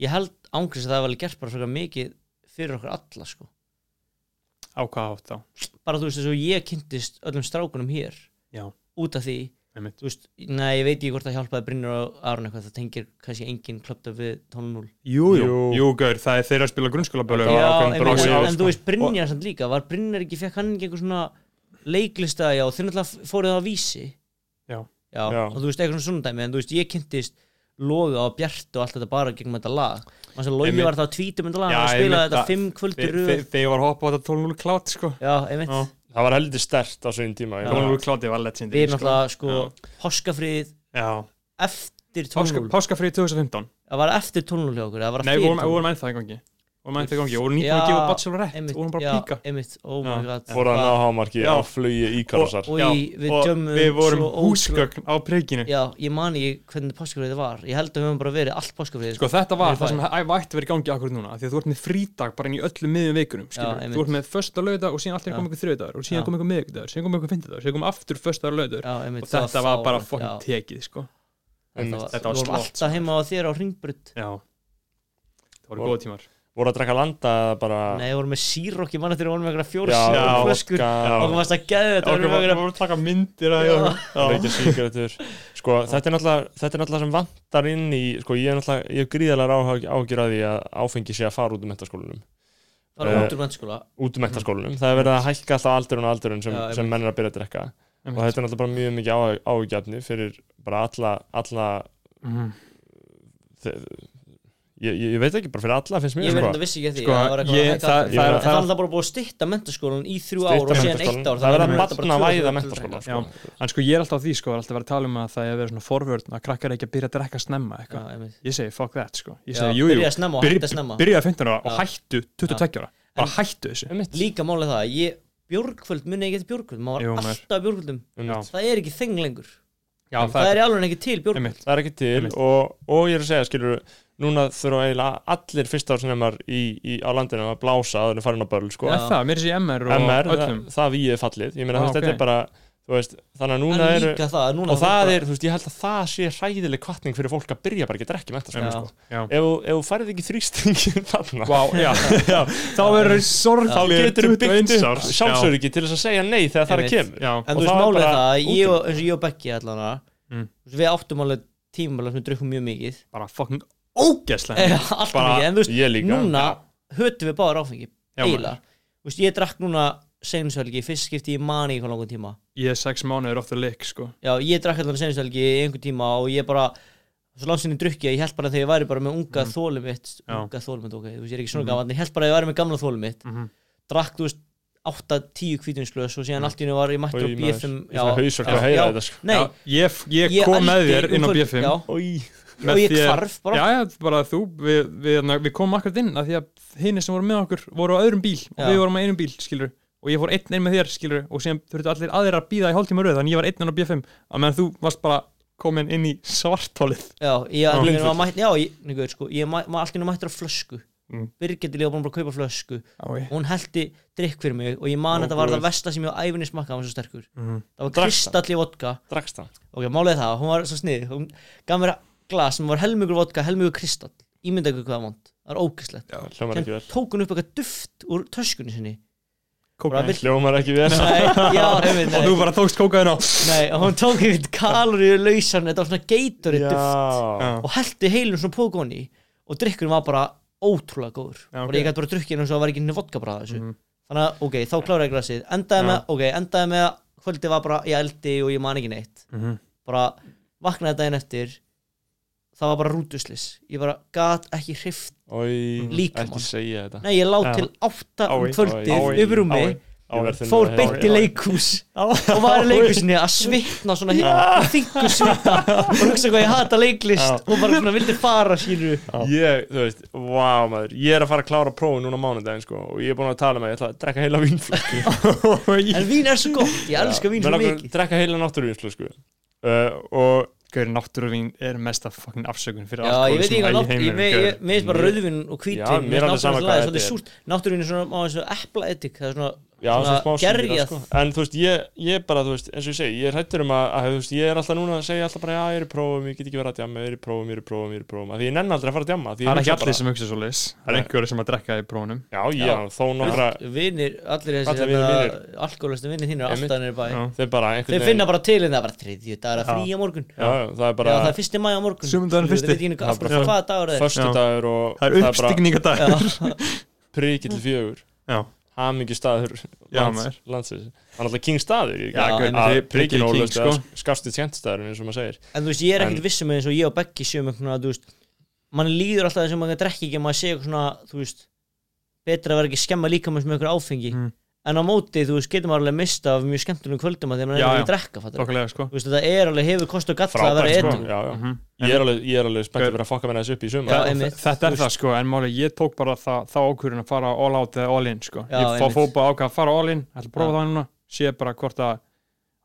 Ég held ángriðs að það var alveg gert bara frekar mikið fyrir okkur alla sko á hvað átt þá Bara þú veist þess að ég kynntist öllum strákunum hér Já. Út af því Einmitt. þú veist, nei, ég veit ekki hvort það hjálpaði Brynjar og Aron eitthvað, það tengir kannski engin klöpta við 12-0 Jú, jú, Jú. gaur, það er þeirra að spila grunnskólabölu Það var Já, en, en, á, en sko. þú veist Brynjar samt líka, var Brynjar ekki, fekk hann ekki einhver svona leiklista, já, þeir náttúrulega fóruð það á vísi Já. já, Já. og þú veist, eitthvað svona dæmi, en þú veist, ég kynntist Loga og Bjart og allt þetta bara gegn þetta lag. Mann sem Logi Einmitt. var það að tvítum þetta lag, Já, hann var að spila einmitt, þetta fimm kvöldur röð. Þegar var hoppað á þetta 12-0 klát sko. Já, einmitt, Já. það var heldur stert á svegin tíma ég Já. meina, 12-0 klátið var lett við náttúrulega sko páskafrið Já, eftir Páska, 12-0 páskafrið 2015 það var eftir 12-0 hjá okkur, það var Nei, við vorum, við 12-0. vorum ennþá í vorum ennþá í gangi, við vorum nýtt að gefa Bachelor rétt einmitt, Við vorum bara píka. einmitt, oh my Já. god. Fór að ná hámarki á flugi Íkarosar og Já, í, við og við vorum húsgögn á preikinu Já, ég man ekki hvernig páskafriðið var. Ég held að við höfum bara verið allt páskafriðið Sko þetta var það sem ætti að vera í gangi akkur núna af Því að þú ert með frídag bara inn í öllum miðjum einmitt. Þú ert með fösta laugardag og síðan Já. komið ykkur þriðdagur og síðan komið ykkur miðvikudagur síðan komið ykkur fimmtudagur, síðan komið aftur fösta laugardagur Og Það voru Og- voru að drekka landa bara Nei, við vorum með sírokk Ég man eftir að við vorum með einhverja fjóra já, sírokk flöskur. Vodka, Og varst að geða þetta var einhverja- voru að taka myndir að sko, þetta er náttúrulega þetta er náttúrulega sem vantar inn í sko, ég er náttúrulega, ég hef gríðarlega áhugjur að því að áfengi sé að fara út um mentaskólanum Bara Eh, út úr mennskóla út um mentaskólanum, það er verið að hækka alltaf aldurinn og aldurinn sem, sem menn er að byrja að drekka. Og þetta er náttúrulega bara mjög mikið áhugjafni fyrir bara alla, alla Mhm. Ég, ég, ég veit ekki, bara fyrir alla finnst Ég mér veit sko. vissi ekki að því Sko, að ég- að það- það er- er bara búið að stytta mentaskólan í þrjú ár og síðan eitt ár það er að tvö væða mentaskólan að sko. En sko ég er alltaf á því sko, alltaf verið að tala um að það er verið svona forvörn að krakkar ekki að byrja að drekka snemma. Ég segi fuck that sko. Ég segi jú jú, Byrja að 15 ára og Já. hættu 22 ára. Bara hættu þessu. Líka málið það, ég Björgvöld munið ekki eftir Björgvöld Maður var alltaf Björgvöldum Það er Það er það er og, og er að núna þurfa eiginlega allir í, á landinu að blása að þeir farin á börl sko. Er það, mér sé MR og MR, öllum. það, það við er fallið. Ég meina Ah, þetta ok. er bara þú veist, þannig að núna eru líka það, núna og það bara- er, þú veist, ég held að það sé hræðileg kvartning fyrir fólk að byrja bara ekki að drekka með þetta sko. Já, ef, þú- ef þú færið ekki þrýstingin þarna Vá, já, já, þá verður þá sorglega getur þú byggt upp sjálfsögur sjálfsöryggi til þess að segja nei þegar það Einmitt. kemur. Já, En Og þú veist það er málið það, ég og, og og allan Mm. Við áttum alveg tímabæla sem við drukkum mjög mikið. Bara fucking ógeðslega Eh, Allt Bara- mikið, en þú veist, núna hötum við báður áfengi Já, Eiginlega Þú veist, ég drakk núna seinsvelgi, fyrst skipti í mani í hvað langan tíma Ég er sex mánuður ofta leik, sko Já, ég drakk allan seinsvelgi í einhver tíma og ég bara Svo langt sinni drukki að ég held bara þegar ég væri bara með unga mm. þólum mitt. Unga þólum mitt, ok, þú veist, ég er ekki svona Mhm. mm. gaman Ég held bara að ég væri með gamla þólum mitt mm Drakk, þú veist, 8-10 kvítunsglös og síðan Mm. allt í hennu var ég mættur á Oj, maður, B5 ég fæ hausverk að já, heyra já. þetta sko. Nei, já, ég, ég, ég kom með þér inn á um kvöld- B5 Já, Oj. og ég hvarf bara. Já, já, bara þú, við, við, við, við komum akkurat inn að því að hinni sem voru með okkur voru á öðrum bíl og Já. við vorum á einum bíl, skilur og ég fór einn inn með þér, skilur og síðan þurftu allir aðrir að býða í hálftíma röð þannig ég var einn inn á B5 að meðan þú varst bara komin inn í svartólið Já, ég var mætt, já, ég, nýgur, sko, ég ma- var í hennu mættur á flösku. Mm. Birgit líka búin að kaupa flösku. Og hún heldi drikk fyrir mig og ég man að þetta var það versta sem ég á æfinni smakka Mhm. það var Drakkst kristall í vodka. Það? Ok, er það, hún var svo snið hún gaf mér glas sem var helmingur vodka, helmingur kristall. Ímynda ykkur hvað það vant, það var ógislegt Já, hljómar ekki vel. tók hún upp eitthvað duft úr töskunni sinni. Vill- hljómar ekki vel. Nei, já, einmitt, og þú bara tókst kókaðin á. Nei, og hún tók eitthvað kaloríu lausan, þetta var svona geitori duft Já, og hellti heilum svona pókoni og drikkurinn var bara ótrúlega góður. Já, ok. bara ég gæti bara drukkið eins og það var ekki henni vodka bara þessu. Mhm. þannig að ok, þá kláraði ég glasið. Endaði með, ok, endaði með að kvöldið var bara í eldi og ég man ekki neitt. Mhm. bara vaknaði daginn eftir það var bara rútuslis. Ég bara gat ekki hrift segja þetta. Nei, ég lá Já. til átta um Ái, kvöldið ái, yfir verð þinn fór beint í leikhús. Og var í leikhúsinni að svitna svona þingu svita og hugsa hvað ég hata leiklist og bara svona vildi fara sínu Ég, þú veist, vá maður. Ég er að fara að klára prófin núna á mánudaginn sko Og ég er búin að tala með, ég ætla að drekka heila vínflösku en vín er svo gott, ég elska vín svo mikið. Drekka heila náttúruvínsflösku uh, Og Gaur, náttúruvín er mesta fucking afsökun fyrir Já, ég veit alkoholisma ekki hvað í heiminum, mér finnst bara Mér- rauðvin og Já, hvítvin mér er alveg sama hvað það er svolítið er. súrt náttúruvín er svona á þessu epla edik það er svona Já, Svona gerjað. sko. En þú veist, ég, ég bara, þú veist, eins og ég segi Ég er hættur um að, að þú veist, ég er alltaf núna að segja alltaf bara, já, ég er í prófum, ég get ekki verið að djamma Ég er í prófum, ég er í prófum, ég er í prófum. Af Því ég nenni aldrei að fara að ég Það er ekki allir sem hugsa svo leis Það er einhverju sem að drekka í prófunum. Já, já, þó nokkra Vinir, allir þessi alkoholistu vinir þínir Einmitt. alltaf nýri bæ. Já. Þeir bara einhvern Þeir finna bara til en það er bara þriðju dagar og Já, lands, landsins. Það er alltaf king staður Já, Já, gaur, en þið- Prikið prikið king, ólust sko. Skafstu tjentstaður eins og maður segir. En þú veist, ég er ekkert vissum eins og ég og Beggi séum mann líður alltaf þess að maður drekki ekki að maður sé eitthvað svona, þú veist betra að vera ekki að skemma líka með eitthvað áfengi. Mm. En á móti, þú veist, getur maður alveg mista af mjög skemmtunum kvöldum að því að maður er ekki já. að drekka, fattar þokkalega sko Þú veist, þetta er alveg, hefur kost og galla að vera sko já, já. Mhm. Ég er alveg, ég er alveg spennt að vera að fokka með þessu upp í einmitt. þetta er það sko, en máli ég tók bara það, þá ákvörðin að fara all out eða all in sko. Já, ég fá fópa ákvað að fara all in, ætla að prófa það núna sé bara hvort að,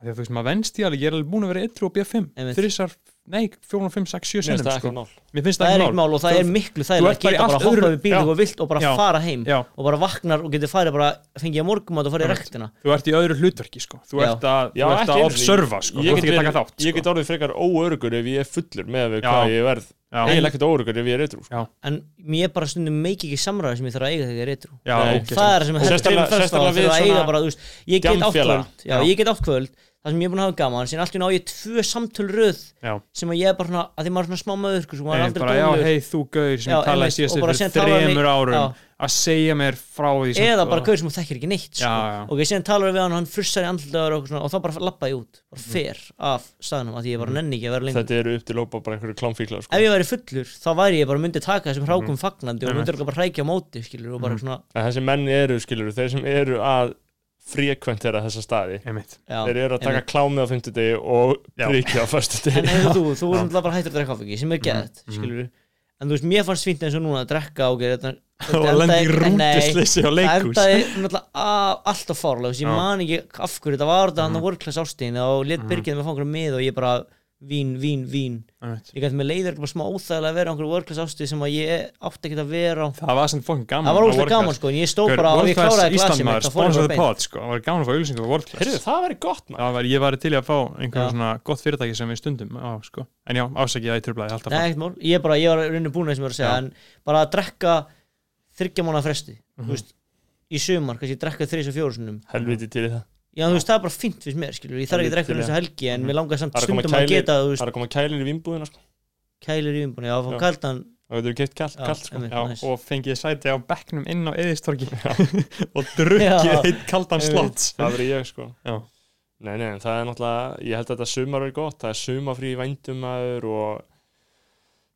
því að þú veist maður venst í alveg, ég er alveg búin að vera yttru og B5 Einmitt. þrissar, nei, 4, 5, 6, 7 Mér finnst sinnum það sko. ekki mál. Það er ekki mál. mál og það er miklu þægilega að geta bara hoppað öðru- við bíl og vilt og bara Já. fara heim Já, og bara vaknar og getur farið bara fengið að morgumat og farið í rektina þú ert í öðru hlutverki sko. þú Já. ert að, þú ert að observa sko. Ég get að þátt Ég get sko. orðið frekar óörugur ef ég er fullur með hvað ég verð. Já. Eiginlega ekkert óörugur ef ég er eitthvað Já, en mér bara stundum meiki ekki samræði sem ég þarf að eiga þegar ég er ok, það er það sem að ég get átt ég það sem ég er búin að hafa gaman síðan allt í ná ég tvö samtöl röð já. sem að ég er bara svona, að því maður er svona smá möður sko, maður er bara, já, hei þú gaur sem Já, ég talaði síðast og fyrir þremur árum Já. að segja mér frá því sem- eða bara gaur sem þú þekkir ekki neitt sko. Já, já. ok, síðan talar við hann og hann frussar í andlutaður og, og þá bara lappa ég út, bara Mhm. fer af staðnum að því ég bara nenni ekki að vera lengur Þetta eru upp til lópa bara einhverju klámfíklar sko. ef ég væri fullur, þá væri ég bara myndi taka þessum hrákum Mhm. fagnandi og Einmitt. myndi örugglega bara hrækja móti skilur, og bara Mhm. svona, En þessi menn eru, skilur, þeir sem eru að frekventera þessa staði Einmitt. já, Þeir eru að taka einmitt. klámið á fimmtudegi og prikið á en föstudegi hefur þú, þú er bara hættur að drekka áfengi sem er geðt, Mhm. skilur en þú veist, mér fannst fínt eins og núna að drekka og gera þetta og lendi í rúndisleysi á það leikhús endaði náttúrulega alltaf að ég man ekki af hverju þetta var þetta hann Mhm. á workclass ástíðin og let Mhm. byrgið með fangur með og ég bara vín, vín, vín. Einmitt. ég gæti með leiður bara smá óþægilega að vera á einhverju workclass ástíð sem að ég átti ekki að vera á. Það var sem fokkin gaman það var óslega gaman sko, en ég stóð bara og ég kláraði glasið mitt sko, það var gaman að fá auðlýsingar á World Class Heyrðu, það væri gott maður. Það var, ég var til að fá einhverjum svona gott fyrirtæki sem við stundum á, sko. en já, ásækja það í tröflaði alltaf Nei, ekkert mál, ég, bara, ég var raunin búin að sem ég var að segja Já. Mhm. þú veist, það það er bara fínt fyrst mér, skilur ég þarf ekki að drekka Helviti þessu helgi en Mhm. mér langar samt Það er stundum að geta veist, Það er að koma kælir í vínbúðina sko. kælir í umbúinu, já, fá kaldan Það getur keitt kallt, kallt sko. Já, og fengið sæti á bekknum inn á eðistorki og drukkið heitt kaldan slott Það verður ég sko Já. Nei, nei, en það er náttúrulega Ég held að þetta sumar verður gott Það er sumafrí í vændum maður og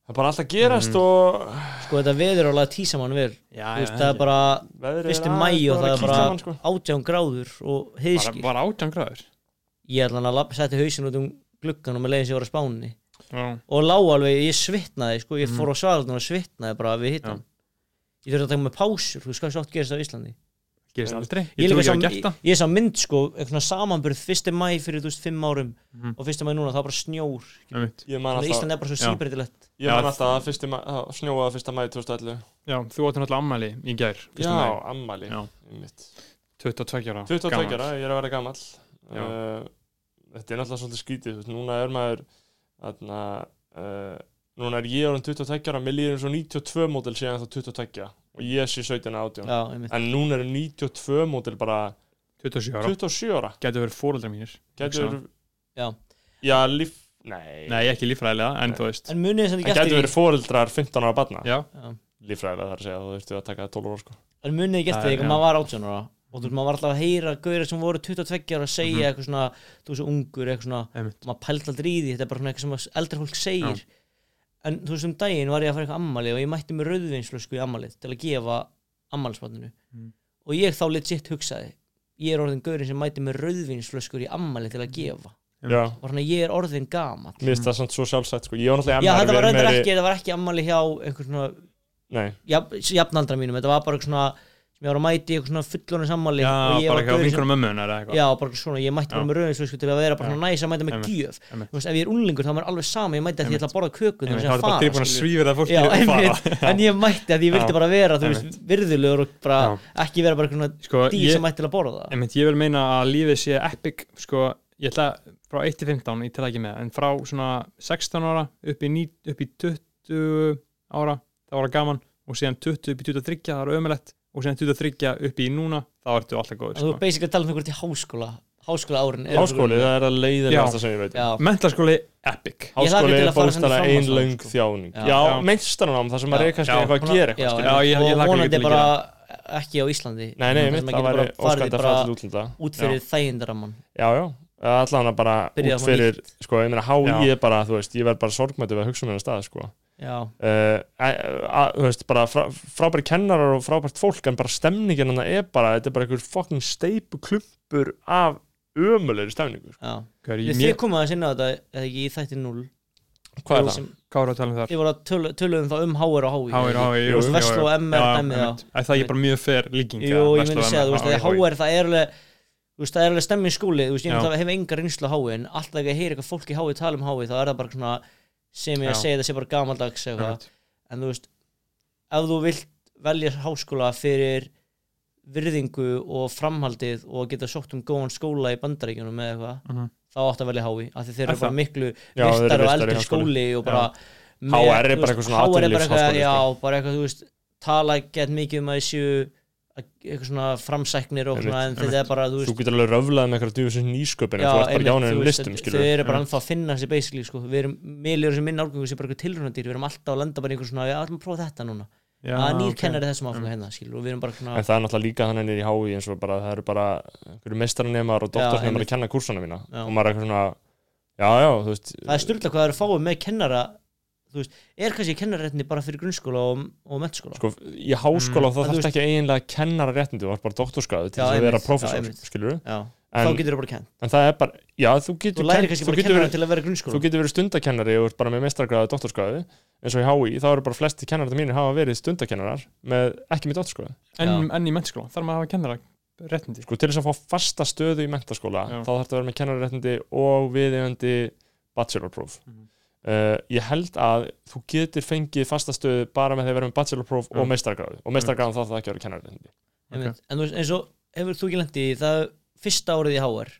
Það er bara allt að gerast Mhm. og sko, þetta veður alveg tísa mann vel. Já, þú veist, það er bara veðrið fyrstu aðeins mæ og það er að bara sko. átján gráður og bara, heiðskil bara átján gráður? Ég ætla hann að setti hausin út um gluggan og með leiðin sem ég var á spáninni Já, og lá alveg, ég svitnaði sko, ég Mhm. fór á svalun og svitnaði bara við hittan ég þurfti að taka með pásur, þú veist hvað svo oft gerist á Íslandi gerist aldrei ég, Ég trú ekki sá, að ég, gert það ég sá mynd sko, eitthvað samanburð fyrsti mæ fyrir þú veist fimm árum Mhm. og fyrsti mæ núna, það var bara snjór. Ég Ísland er bara svo síbreytilegt Ég man alltaf að mæ- snjóaða fyrsta mæði 2011 Já, þú áttu náttúrulega ammæli í gær Já, ammali Já. einmitt. 22 ára 22 gamall. ára, ég er að vera gamall Já. uh, Þetta er náttúrulega svolítið veist, Núna er maður þarna, uh, Núna er ég orðin 22 ára Mér líður eins og 92 mótil síðan þá 22 Og ég sé 17 átján. Já, einmitt. En núna eru 92 mótil bara 27 ára. 27 ára. Gætu verið fóreldrar mínir. Gætur Hugsa. Já. Já, líf Nei, Nei, ekki líffræðilega, en þú veist. En munið þess að En gætur eftir verið fóreldrar 15 ára batna Já, því Líffræðilega þar að segja, þú þurftu að taka 12 ára sko. En munið ekki eftir Það því er- að já. maður var 18 ára og þú veist, maður var alltaf að heyra gauðir sem voru 22 ára að segja Mhm. eitthvað svona, þú veist, ungur eitthvað svona, einmitt. maður pælt aldrei í því þetta er bara svona eitthvað sem að eldri fólk segir en þú veist, um daginn var ég að fara eitthvað ammali og ég mætti með rauðvinsflösku í ammalið til að gefa ammalismatninu Mhm. og ég þá legit hugsaði ég er orðin gaurin sem mætti með rauðvinsflöskur í ammalið til að gefa. Já, og þannig að ég er orðin gamall? Mér finnst það svo sjálfsagt sko. Ég var náttúrulega Já, þetta var meiri- ekki, þetta var ekki ammali hjá einhver svona jafnaldra mínum, þetta var bara eitthvað svona sem ég var að mæti í eitthvað svona fullorinn sammáli já, og ég bara sem- vinkunum eitthvað. Já, bara svona, ég mætti bara með rauðinsflösku til að vera bara næs að mæta með gjöf. Þú veist, ef ég er unlingur þá er maður alveg sama, ég mætti að því ég ætla að borða kökun að er bara fara, tilbúin að svífa það að einmitt, en ég mætti að ég vildi bara vera, þú veist, virðulegur og bara ekki vera bara svona sko, dýr sem mætti til að borða. Það ég vil meina að lífið sé epic sko, ég ætla frá 1 til 15 ég tel ekki með, en frá svona 16 ára upp í, ní, upp í 20 ára, það var gaman og síðan 20 upp í 23, það var ömulegt og síðan 23 upp í núna þá ertu alltaf góður Þú er sko. basically að tala um einhver til háskóla Háskóla árin Háskóli, það er að leiðilegasta sem ég veit um. Já, mentaskóli epic. Ég hlakka Háskóli er að bóstara fram á ein svona, löng sko. þjáning. Já. Meistranám, það sem maður er kannski eitthvað að gera já, eitthvað ég- ég og vonandi til að bara ekki á Íslandi. Nei, nei, sem það væri óskæmt að fara til útlanda. út fyrir þægindaramman Já, já, allan að bara út fyrir, sko, ég meina. HÍ er bara, þú veist, ég verð bara sorgmættu að um að, þú veist, bara frá, frábæri kennarar og frábært fólk en bara stemningin hann er bara, þetta er bara einhver fucking steipu klumpur af ömulegri stemningu sko. þið komum að sinna þetta, eða ekki í þætti 0 Hvað er það? sem- hvað var að tala um þar? Þið voru að tölu- töluðum þá um HR og HÍ Háir, háir, Jú, jú, Vestló og MR þá. það er bara mjög fer líking Jú, ég myndi segja, þú veist, að HR það er alveg Þú veist, það er alveg stemming skóli, þú veist, ég Já. náttúrulega hef enga reynslu á HÍ en alltaf ekki að heyra eitthvað fólk í HÍ tala um HÍ þá er það bara svona sem ég að segja það sé bara gamaldags eitthvað. En þú veist, ef þú vilt velja háskóla fyrir virðingu og framhaldið og geta sótt um góðan skóla í bandaríkjunum eða eitthvað, Mhm. þá átt að velja HÍ af því þeir Er eru bara miklu virtar og eldri háskóli. skóli og bara HR er bara eitthvað svona eitthvað, atvinnulífsháskóli, já, bara eitthvað, þú veist tala gett mikið um að þessu eitthvað svona framsæknir og svona en þetta er bara, þú Þú getur alveg röflað með eitthvað djúfisins nýsköpun en Já, þú ert bara ánægðin veist, listum, þau eru bara ennþá að finna sér basically sko. við erum miljur sem minn árgangu sem bara eitthvað tilrunadýr við erum alltaf að lenda bara í einhver svona já, ætlum að prófa þetta núna. Að nýr kennari þessum áfanga hérna skilur við erum svona En það er náttúrulega líka þannig í HÍ eins og bara það eru bara einhverju meistaranemar og doktorsnemar að kenna kursana mína. Já. og maður er eitthvað svona já, já, það er styrla hvað það eru fáið með kennara þú veist, er kannski kennararéttinni bara fyrir grunnskóla og, og mennskóla sko, í háskóla Mm. þá En þú þarf ekki eiginlega að kennara réttindi þú ert bara doktorskráðu til þess að vera einmitt. skilur já, En- þá getur það bara kent en það er bara, já, þú getur þú kennt- kannski þú bara verið- til að vera þú grunnskóla getur verið stundakennari og ert bara með mestrargráðu doktorskráðu eins og í HÍ, þá eru bara flesti kennarar mínir hafa verið stundakennarar með, ekki með doktorskráðu en, en í mentaskóla, þarf maður að hafa kennara réttindi sko til þess að fá fasta stöðu í mentaskóla Já. þá þarf þetta að vera með kennararéttindi og viðeigandi bachelorpróf Mhm. Uh, ég held að þú getur fengið fasta stöðu bara með því að vera með bachelorpróf Já. og meistargráðu og meistargráðan þá þarf það ekki að vera kennararéttindi Einmitt. en þú veist, eins og hefur þú ekki lendi í það fyrsta árið í HR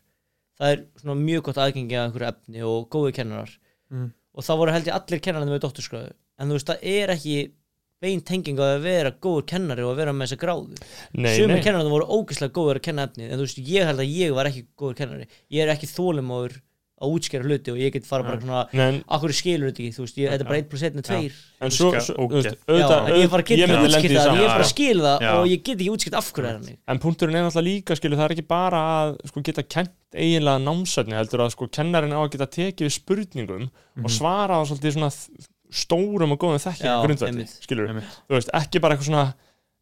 það er svona mjög gott aðgengi að einhverju efni og góði kennarar. Mm. og það voru held ég allir kennararnir með doktorskráðu en þú veist, það er ekki bein tenging á að vera góður kennari og að vera með þessa gráðu. Nei. kennararnir voru ógeðslega góður að kenna efni en þú veist, ég held að ég var ekki góður kennari. Ég er ekki þólumóður að útskjara hluti og ég get fara bara svona Nei, akkur skilur þetta ekki, þú veist, ég, þetta er bara 1 plus 1 er 2 en svo, þú veist, auðvitað, en ég bara get ég ekki í það, ég er bara Já. að skil það Já. og ég get ekki útskipt af hverju er hann en punkturinn er náttúrulega líka skilu, það er ekki bara að sko, geta kent eiginlega námsætni heldur að sko, kennarin á að geta tekið við spurningum og svara á svolítið svona stórum og góðum skilur, Einmitt. þú veist, ekki bara eitthvað svona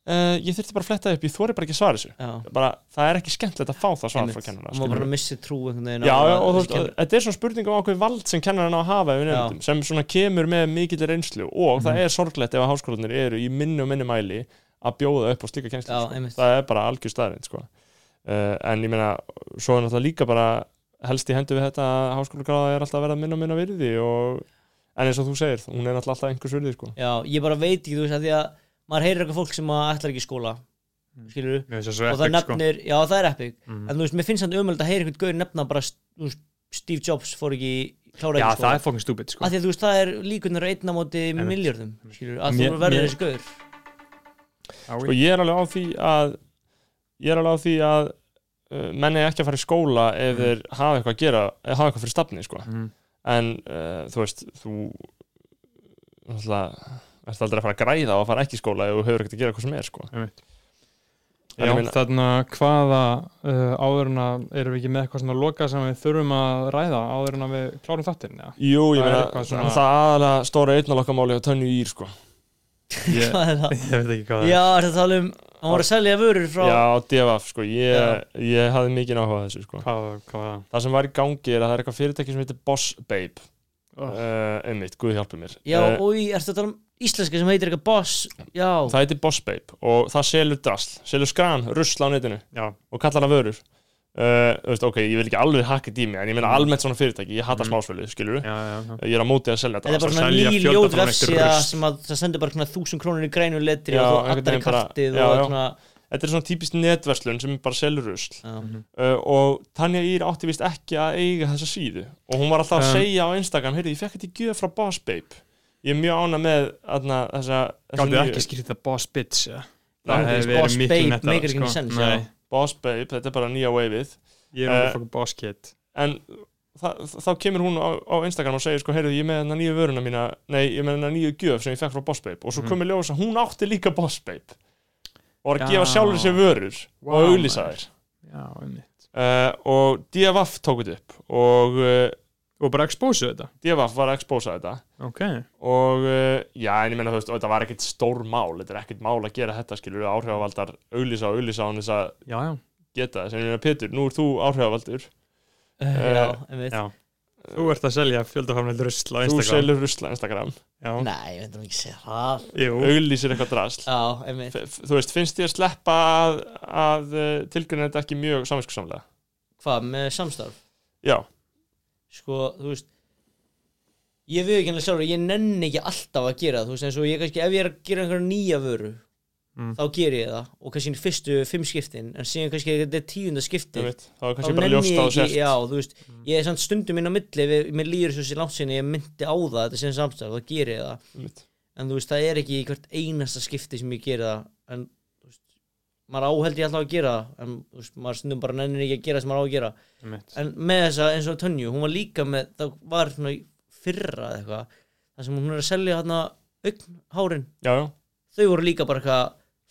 uh, ég þurfti bara að fletta upp, ég þóri bara ekki að svara þessu. Bara, það er ekki skemmtilegt að fá það svar frá kennara og maður bara missi trú þetta er svona spurning um ákveð vald sem kennarinn á að hafa nefndum, sem svona kemur með mikill reynslu og það er sorglegt ef að háskólanir eru í minni og minni mæli að bjóða upp á slíka kennslu sko. það er bara algjör staðrind sko. uh, en ég meina, svo er náttúrulega líka bara helst í hendu við þetta að háskólagráða er alltaf að verða minna og minna virði og, en eins og þú segir, hún er náttúrulega alltaf einhvers virði sko. Já, þú maður heyrir eitthvað fólk sem að ætlar ekki í skóla skilur finnst það svo og það sko. nefnir, já það er epic Mhm. en þú veist, mér finnst það umöld að heyra einhvern gaur nefna bara, þú veist, Steve Jobs fór ekki klára Já, ekki það er fucking stupid sko. að því að þú veist, það er líkunar einna móti miljardum, skilur, að þú verður þessi gaur Já, sko, ég er alveg á því að ég er alveg á því að uh, menn er ekki að fara í skóla ef Mhm. þeir hafa eitthvað að gera, eða hafa eitthvað fyrir stafni sko. Mhm. en uh, þú veist þú náttúrulega ert aldrei að fara að græða á að fara ekki í skóla ef þú hefur ekkert að gera hvað sem er sko. Já, ég meina- þarna hvaða uh, áður en að erum við ekki með eitthvað svona loka sem við þurfum að ræða áður en að við klárum þáttinn já. Jú, ég Það er meina, svona... það aðalega stóra einnalokkamáli á tönnu ír sko. ég, Hvað er það? ég veit ekki hvað Já, þetta tala um, hann voru að selja vörur frá Já, DFF, sko, ég, Já. ég hafði mikið áhuga á þessu sko. hvað, hvað Það sem var í gangi er að það er eitthvað fyrirtæki sem heitir Boss Babe Oh. uh, einmitt, Guð hjálpi mér Já, uh, og ertu að tala um íslenska sem heitir eitthvað boss Já, það heitir Boss Babe og það selur drasl, selur skran, rusl á netinu Já, og kallar það vörur uh, þú veist, ok, ég vil ekki alveg hakka dými en ég meina Mm. almennt svona fyrirtæki, ég hata Mm. smásvölu, skilur já, já, já. ég er á móti að selja þetta er bara svona selja ný fjölda ljót frá einhverju vefsíða rusl. sem að það sendur bara svona þúsund krónur í grænu letri Já, og þú í bara- kartið og svona þetta er svona típist netverslun sem bara selur rusl Já. Mhm. uh, og Tanja Ír átti vist ekki að eiga þessa síðu og hún var alltaf að segja á Instagram heyrðu, ég fekk þetta í gjöf frá Boss Babe ég er mjög ána með aðna, þessa, þessa Gáttu ekki skýrt þetta boss bitch ja. Það hefði Boss verið miklu babe maker ekki já. Nei, Boss Babe, þetta er bara nýja waveið ég er Eh, um fucking boss kid en þa þá kemur hún á, á Instagram og segir sko, heyrðu, ég er með þennan nýju vöruna mína nei, ég með þennan nýju gjöf sem ég fekk frá Boss Babe og svo Mhm. komið ljós að hún átti líka Boss Babe og var að Já. gefa sjálfur sér vörur Vá, og auglýsa þær. Já, einmitt. Uh, og DFF tók þetta upp og uh, Og bara expósu þetta? DFF var að expósa þetta. Ok, og uh, já, en ég meina þú veist, og þetta var ekkert stór mál. Þetta er ekkert mál að gera þetta, skilur áhrifavaldar auglýsa og auglýsa án þess að geta þess, en ég meina Pétur, nú er þú áhrifavaldur Já, einmitt. já. Þú ert að selja fjöldafamlega rusl á þú Instagram. selur rusla Instagram. Já, Nei, ég veit ekki segja það. Jú. Auglýsir eitthvað drasl. Já, þú veist, finnst þér sleppa að, að uh, tilgjörna þetta ekki mjög samvinskusamlega? Hvað, með samstarf? Já, Sko, þú veist Ég við ekki henni sjálfur, ég nenni ekki alltaf að gera það, þú veist, eins og ég kannski, ef ég er að gera einhverja nýja vöru, Mm. þá ger ég það, og kannski í fyrstu fimm skiptin, en síðan kannski þetta er tíunda ég skiptið, veit, þá er þá kannski bara nenni ljóst á sért já, þú veist, ég er samt stundum inn á milli, við, mér líður svo sér langt sinni, ég myndi á það, þetta sem samstarf, þá ger ég það, Einmitt. en þú veist, það er ekki í hvert einasta skipti sem ég geri það, en, þú veist, maður áheld ég alltaf að gera það, en, þú veist, maður stundum bara nennir ekki að gera það sem maður á að gera, en með þessa eins og Tönju, hún var líka með það var svona fyrra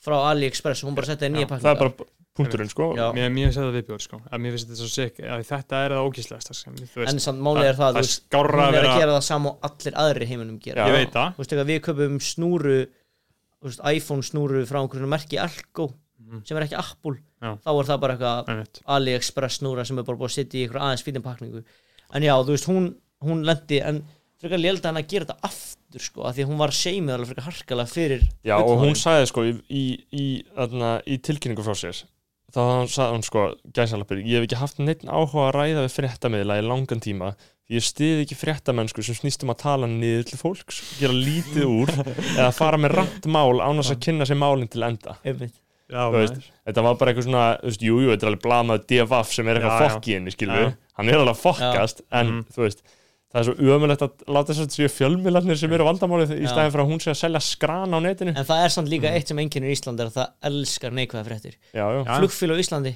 að frá AliExpress og hún bara setti það nýja Já, pakninga það er bara punkturinn, sko Já. Mér, mér finnst þetta viðbjóð, sko að Mér finnst þetta svo sikk að Þetta er það ógíslegast sko. En samt málið er það, það skárra hún að er að vera gera það sama og allir aðri í heiminum gera Já. Ég veit það þú veist eitthvað við köpum snúru veist, iPhone snúru frá einhverjum merki Algo Mhm. sem er ekki Apple Já. þá er það bara eitthvað. AliExpress snúra sem er bara búið að setja í einhver aðeins fítin pakningu en já, þú veist, hún, hún lendi en frekar lélda hann að gera þetta aftur sko, af því að hún var seimið alveg frekar harkalega fyrir Já, og hún sagði sko í, í, í, þarna, í tilkynningu frá sér þá sagði hún sko, gæsalapur ég hef ekki haft neitt áhuga að ræða við fréttamiðla í langan tíma því ég stiði ekki fréttamennsku sem snýst um að tala niður til fólks, gera lítið úr eða fara með rætt mál án þess að kynna sér málinn til enda. Já, veist, þetta var bara eitthvað svona, veist, jú, jú, þetta er alveg blamað DFF sem er eitthvað Já, já. fokk í henni, skilur Já. hann er alveg fokkast, en Mhm. þú veist það er svo ömulegt að láta þess að séu fjölmiðlarnir sem eru vandamálið í staðin fyrir að hún sé að selja skran á netinu. En það er samt líka eitt sem einkennir Ísland er að það elskar neikvæða fréttir. Já, já, Já. flugfélag á Íslandi.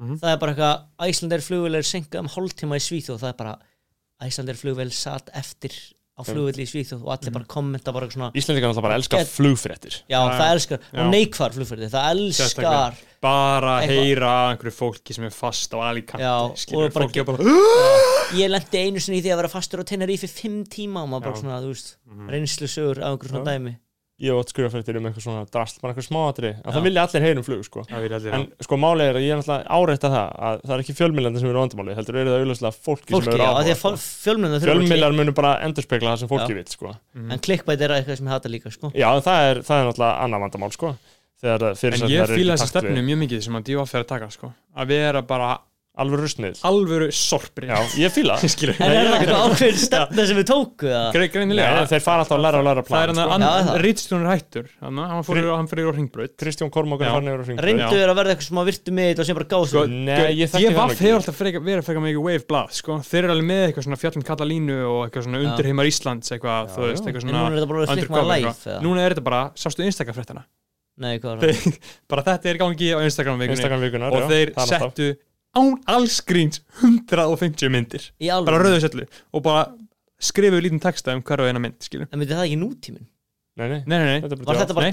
Mhm. það er bara eitthvað Æslandir flugvél er senkað um hálftíma í Svíþjóð. Það er bara Æslandir flugvél satt eftir á flugvelli í Svíþjóð og allir bara kommenta bara svona Íslandingar náttúrulega bara elska Get- flugfréttir. Já, það elskar, og neikvar flugfréttir það elskar. Bara heyra einhverju fólki sem er fast á Alicante Já, skilur, og fólki er bara ég lendi einu sinni í því að vera fastur á Tenerife í fimm tíma og maður bara svona, þú veist, Mhm. reynslu sögur af einhverjum svona dæmi Ég átt skrifafréttir um eitthvað svona drast, bara eitthvað smáatri en Já. það vilja allir heyra um flug, sko. Vil En sko málið er að ég er náttúrulega áreitt að það að það er ekki fjölmiðlandi sem eru vandamálið heldur eru það auðvitað fólki, fólki, sem eru já, af því áhuga að sko. fjölmjölna Fjölmiðlar munu bara endurspegla það sem fólki Já. vill, sko. En klikkbæt er eitthvað sem ég hata líka, sko. Já, það er, það er náttúrulega annað vandamál, sko. Þegar En ég þessa takt stefnu mjög mikið sem að er að sko. að Alveg rustnið alvöru sorpri Já, ég fíla það. skilur en er það eitthvað ákveðin stefna sem við tóku það? Gre- greinilega. Nei, Þeir fara alltaf að læra og læra það plan, er sko. hann Já, að það. Rítstjónur hættur. Hann, hann hann fyrir á ringbraut Kristján Kormákur Já. er á hringbraut. reyndu þér að verða eitthvað sem að virtu með þetta og sem bara gáðu Sko, Nei, ég þekki ég það var nú fyrir ekki alltaf freka, verið frekar mikið wave blað sko. þeir eru alveg með eitthvað svona fjallum Katalínu og eitthvað svona undirheimar er að er fréttina nei, hvað var það? bara þetta er í gangi á Instagram vikunar, og þeir það er settu án allscreens 150 myndir. Bara alveg, rauðu sellu og bara skrifuðu lítinn texta um hverju eina mynd skilur. en myndi það ekki nútíminn? Nei, nei, nei, nei, nei, þetta var bara þetta bara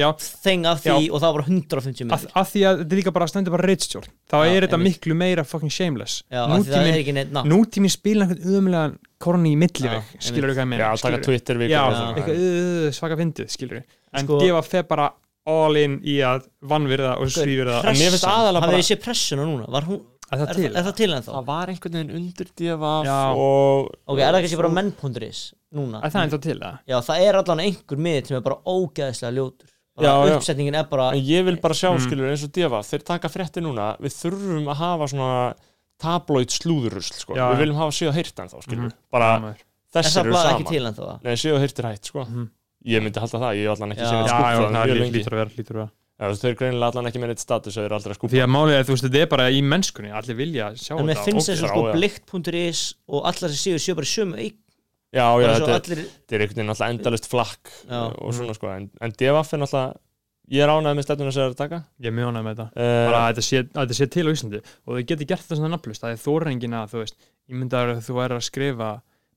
Já. þeng af því Já. og það var bara 150 að, myndir? að því að þetta líka bara stendur bara reitstjórn þá Já, er þetta miklu meira fucking shameless. Já, af því það er nútíminn spila einhvern ömulegan korni í milliveg skilur þú hvað ég Já, meina taka? Twitter já, svona. eitthvað uh, svaka fyndið skilur en Sko- gefa feð bara all in í að vannvirða og svívirða En mér finnst aðalega bara- verið sér pressuna núna var hún, Er það Er, er það til ennþá? það var einhvern veginn undir divaf Já. og Ok, er það kannski bara menn.is núna? Er það ennþá til, eða? Já, það er allan einhver mið sem er bara ógeðslega ljótur Já, bara já. uppsetningin er bara En ég vil bara sjá, Mm. skilur, eins og divaf þeir taka frétti núna, við þurfum að hafa svona tabloid slúðurusl sko. Já, við viljum hafa séð og heyrt en þá, skilur Mhm. bara er það eru saman það? Er. Ég myndi halda það, ég hef allan ekki já, það það mjög lengi lítur að vera, lítur að vera Já, þú veist, þeir greinilega allan ekki með neitt status þeir eru aldrei að skúpa Því að málið er, þú veist, þetta er bara í mennskunni Allir vilja sjá En mér þetta. finnst og- þess að sko blikt.is og allar sem séu séu bara sömu eik Já, já, þetta er, allir er einhvern veginn alltaf endalist flakk Já. og svona, sko. En, en divaf er alltaf, ég er ánægð með stefnuna sem þeir eru að taka. Ég er mjög ánægð með þetta. Uh, bara að þetta sé, að þetta sé til á Íslandi. Og þau geti gert það svona nafnlust það er þórengin að þú veist ég myndi að þú væri að skrifa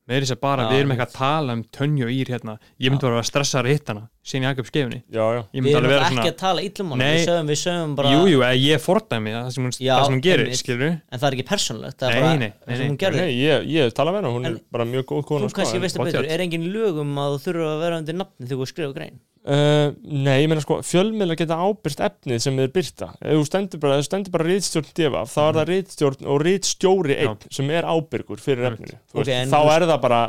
með þess að bara Já, við erum eitthvað að tala um tönju og ír hérna. Ég myndi bara að vera stressaður að hitta hana skefinni Já, já. Ég Við erum ekki svona að tala illum hana. Við sögum, við sögum bara jú, jú, ég fordæmi það sem hún, Já, það sem hún gerir, skilur En það er ekki persónulegt Það er bara nei, nei, það sem hún gerði. Nei, ég, ég tala með hennar, hún En- er bara mjög góð kona Þú kannski en- veistu pottet. betur, er engin lögum að þú þurfa að vera undir nafni þegar þú skrifa grein Uh, nei, ég meina sko, fjölmiðlar geta ábyrst efnið sem þeir byrta ef þú stendur bara, bara rítstjórn divaf þá er það rítstjórn og rítstjóri einn sem er ábyrgur fyrir efninu. Þú Ok, veist, þá er það bara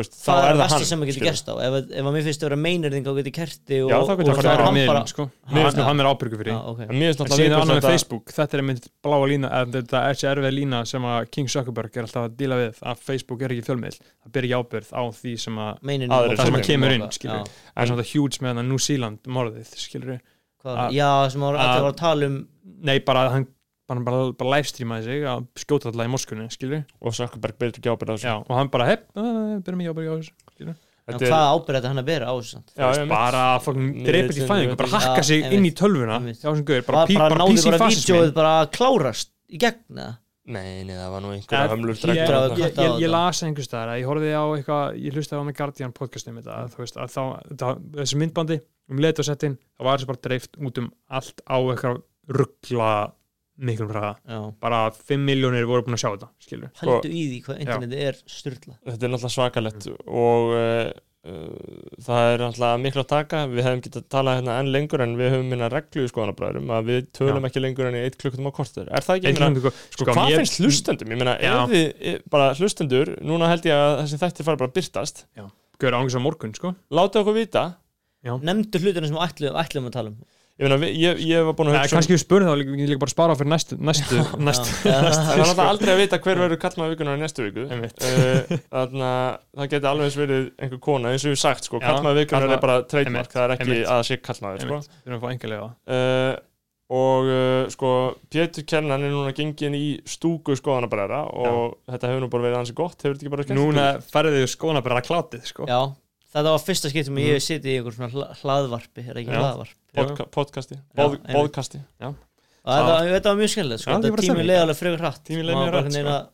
veist, Það er er það það versta hann sem maður getur gerst á Ef, ef að mér finnst að vera meinirðing á geti kerti og, Já, getur og það það er hann bara sko. Mér finnst hann, hann er ábyrgur fyrir Já, því ok. En mér finnst En náttúrulega síðan viðkvæmt annað með þetta- Facebook, þetta er mynd bláa lína, eða þetta er þessi erfið lína sem að King Zuckerberg er alltaf að díla við að Facebook er ekki fjölmiðl, það ber ekki ábyrgð á því sem að, á sem fjölmiðlum kemur inn, það er svona það huge með hann New Zealand morðið, Að- Já, sem að- að það var að tala um nei, bara að hann bara, bara, bara livestreamaði sig að skjóta alltaf í Moskunni, skilur og Zuckerberg byrður ekki ábyrð á þessu já, og hann bara, hepp, byrjum ekki ábyrgð á þessu skilur. en Þetta er- Hvað ábyrð þetta hann að bera á þessu samt? Já, bara að fólk Nei, dreipið í þetta- fæðingu, bara hakka sig inn í tölvuna já, sem guður, bara, Bara, pí, bara klárast í gegn eða? Nei, nei, það var nú Ja, einhverja hömlur ég, ég, ég, þetta. ég, ég las einhvers að ég horfði á eitthvað, ég hlustaði á með Guardian podcastum þú veist, að þá, það, þessi myndbandi um leitasettin, það var þessi bara dreift út um allt á eitthvað ruggla miklum hraða, Já. Bara 5 miljónir voru búin að sjá þetta, skilur Haldu í því hvað interneti er styrla þetta er náttúrulega svakalett og uh, uh, það er náttúrulega miklu að taka. Við hefum getað talað hérna enn lengur en við höfum minna reglu í skoðanabræðurum að við tölum Já. ekki lengur en í eitt klukkutum á kortur er það ekki, ég meina, klukkutíma, sko, hvað mér- finnst hlustendum? Ég meina, Já. ef við, e- bara hlustendur núna held ég að þessi þættir fara bara að byrtast Gauður ánægis á morgun, sko. Látið okkur vita. Nemndu hlutina sem við ætlum að tala um ég meina, ég, ég var búin að hugsa um- kannski við spurðum þá, líka- ég líka bara spara á fyrir næstu næstu, næstu Já, það er já. náttúrulega aldrei að vita hver verður kallmaður vikunar í næstu viku. Uh, Þannig að það geti alveg eins verið einhver kona eins og við sagt sko, Já, kallmaður vikunar kallmaður- er bara Einmitt, það er ekki einmitt. að sé kallmaður sko. Við erum að fá engilega uh, og uh, sko Pétur Kennan er núna gengin í stúku skoðanabræðra og þetta hefur nú bara verið ansi gott, hefur þetta ekki bara skemmt Núna bara að klátið, sko. Já, þetta var fyrsta skipt sem ég hef sitið í einhver svona hla- hlaðvarpi Er ekki hlaðvarp Podca podcasti, Og þetta, var mjög skemmtilegt sko. Já, ég Þetta bara tíminn stemning. leið alveg frekar hratt Tíminn leið Maður mjög bara hratt,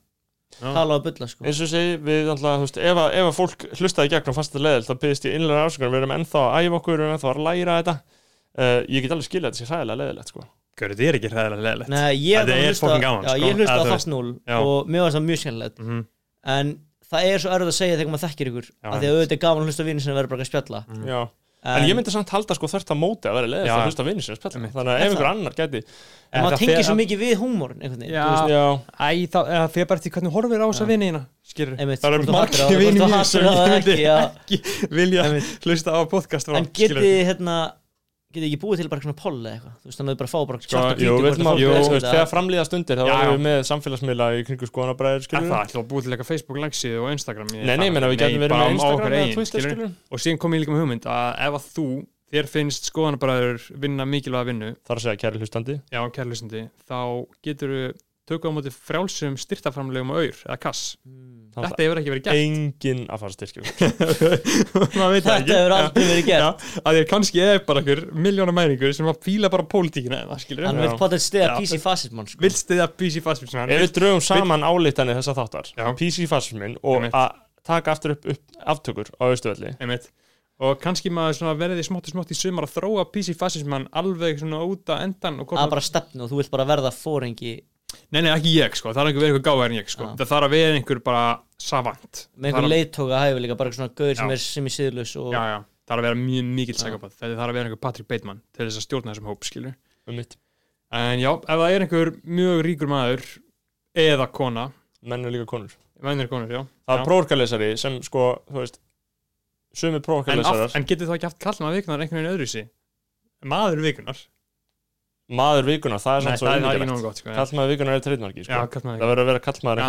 Já. tala og bulla sko. eins og segi, við náttúrulega, þú veist, ef að, ef að fólk hlustaði gegn og fannst þetta leðilt, þá byggðist ég innlega ásökunar, við erum ennþá að æfa okkur, við erum ennþá að læra þetta uh, ég get alveg skilja þetta sé hræðilega leðilegt sko. Gauður, þetta er ekki hræðilega leðilegt Nei, ég hlusta Já, sko. ég hlusta á 0 Já. og mér var það mjög skemmtilegt Mhm. En það er svo erfið að segja þegar maður þekkir ykkur Já, af Því að auðvitað er gaman að hlusta vinni sem verður bara að spjalla Mhm. Já. en, ég myndi samt halda sko þörft að móti að vera leðilt Já. að hlusta vinni sinni spjalla þannig að Er ef einhver það? annar gæti En maður það tengir svo mikið við þá, eða fyrir bara til hvernig þú horfir á þessa vinina Það eru margir mínir sem ég það myndi ekki, vilja hlusta á podcast En þið hérna Þið ekki búið til bara svona poll eða eitthvað? Þú veist þannig að þið bara fá bara svart og við að að, þetta. þegar framlýða stundir þá erum við með samfélagsmiðla í kringu skoðanabræður Er skilur það ætlum að búið til eitthvað Facebook lagsíðu og Instagram Nei, nei, það- menna við getum verið með á Instagram eða Twitter og síðan kom ég líka með hugmynd að ef að þú þér finnst skoðanabræður vinna mikilvæga vinnu þar að segja kærlusandi, þá getur þú tökum á móti frjálsum styrtaframlegum og auður eða kass, Mm. Þetta hefur ekki verið gert engin að fara styrkjum Þetta ekki hefur aldrei verið Já, gert að þér kannski er bara einhver miljónar mæringur sem að fíla bara pólitíkina Hann Já. vil potið stiða Já. PC fascismann sko. vill stiðja PC fascism ef við drögum saman álítanir þessa þáttar Já. PC fascismin og að taka aftur upp, upp aftökur á Austuvelli og kannski maður svona verði smátt og smátt í sumar að þróa PC fascismann alveg svona út að endan að bara stefnu og þú vilt bara verða fóringi Nei, nei, ekki ég sko, það er ekki verið eitthvað gáðar en ég sko. Það þarf að vera einhver bara savant. Með einhver Það leiðtóka hæfi líka bara svona gauður sem er sem í síðlus og Já, já, það þarf að vera mjög Já. sækapat Það þarf að vera einhver Patrick Bateman til þess að stjórna þessum hóp, skilur um mitt En já, ef það er einhver mjög ríkur maður eða kona, menn er líka konur. Mennir konur, já. Það er prófarkalesari sem sko, þú veist sumi en, af, prófarkalesarar en getur þá ekki haft kallmaður vikunar einhvern veginn öðruvísi? Maður vikunar maður vikunar, það er Nei, samt svo það er ekki umhverfilegt nógu gott sko. kallmaður vikunar er treytmarki sko. kallmaður það verður að vera kallmaður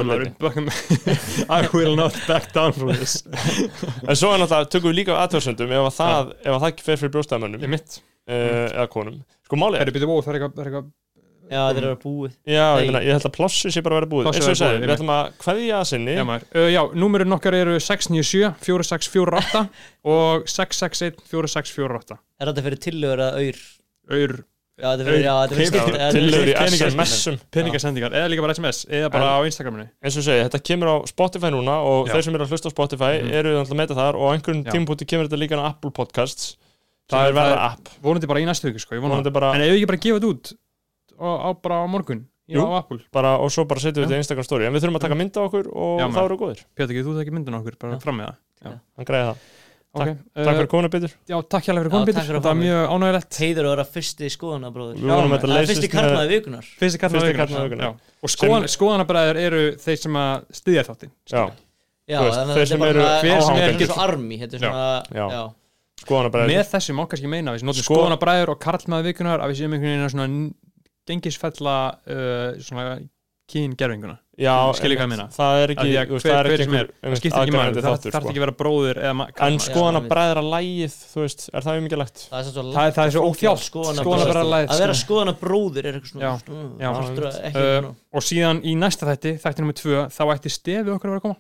I will not back down from this. En svo er náttúrulega, tökum við líka aðtöðsöndum ef að það, ef að það fer fyrir brjóstæðamönnum Ég mitt uh, eða konum. Sko málið Er er, það er eitthvað- það er eitthvað Já, þetta er að búið já, ég, meina, ég held að plossu sé bara að vera búið. Eins og ég vera segi, búið, við ætlum að kveðja að sinni. Já, uh, Já, númerinn okkar eru 697 4648 og 661 4648 Er þetta fyrir tillögur að auður? Auður Peningasendingar eða líka bara SMS eða bara á Instagraminu eins og segi, þetta kemur á Spotify núna og Já. þeir sem eru að hlusta á Spotify Mhm. eru náttúrulega að meta þar og á einhverjum Já. tímpúti kemur þetta líka á Apple Podcasts Það það er- er verða það app vonandi bara í næstu viku sko, það. en ef við ekki bara gefa þetta út á, á bara á morgun já, Jú. á Apple, bara, og svo bara setjum við þetta í Instagram story en við þurfum að taka mynda okkur og Já, þá maður. eru góðir Pétur, getur þú það ekki myndin okkur bara Já. fram með það hann greiði það, Ok, takk. uh, fyrir komuna Pétur. Já, takk hérlega fyrir takk fyrir að það var mjög ánægilegt Heiður að vera fyrsti skoðanabróður þetta er fyrsti karlmaði vikunar Fyrsti karlmaður vikunar. Og skoðan, skoðanabræður eru þeir sem að styðja þáttinn já, Já, þeir þetta sem er eru hver sem er- Þetta ekki svo armi Þetta er Með þessu má kannski meina, Sko- skoðanabræður og karlmaður vikunar að við séum einhvern veginn að gengisfella já, Skilji hvað ég meina. það er ekki, að það er hver ekki er, þarf sko. ekki að vera ma- en skoðan að bræðra lægið þú veist, er það umikilvægt Það er, svo er- er óþjált, skoðanabræðralagið, Að vera sko. er eitthvað mm, já. partur af- ekki Uh, og síðan í næsta þætti, þætti nummer tvö þá ætti stefi okkur að vera að koma.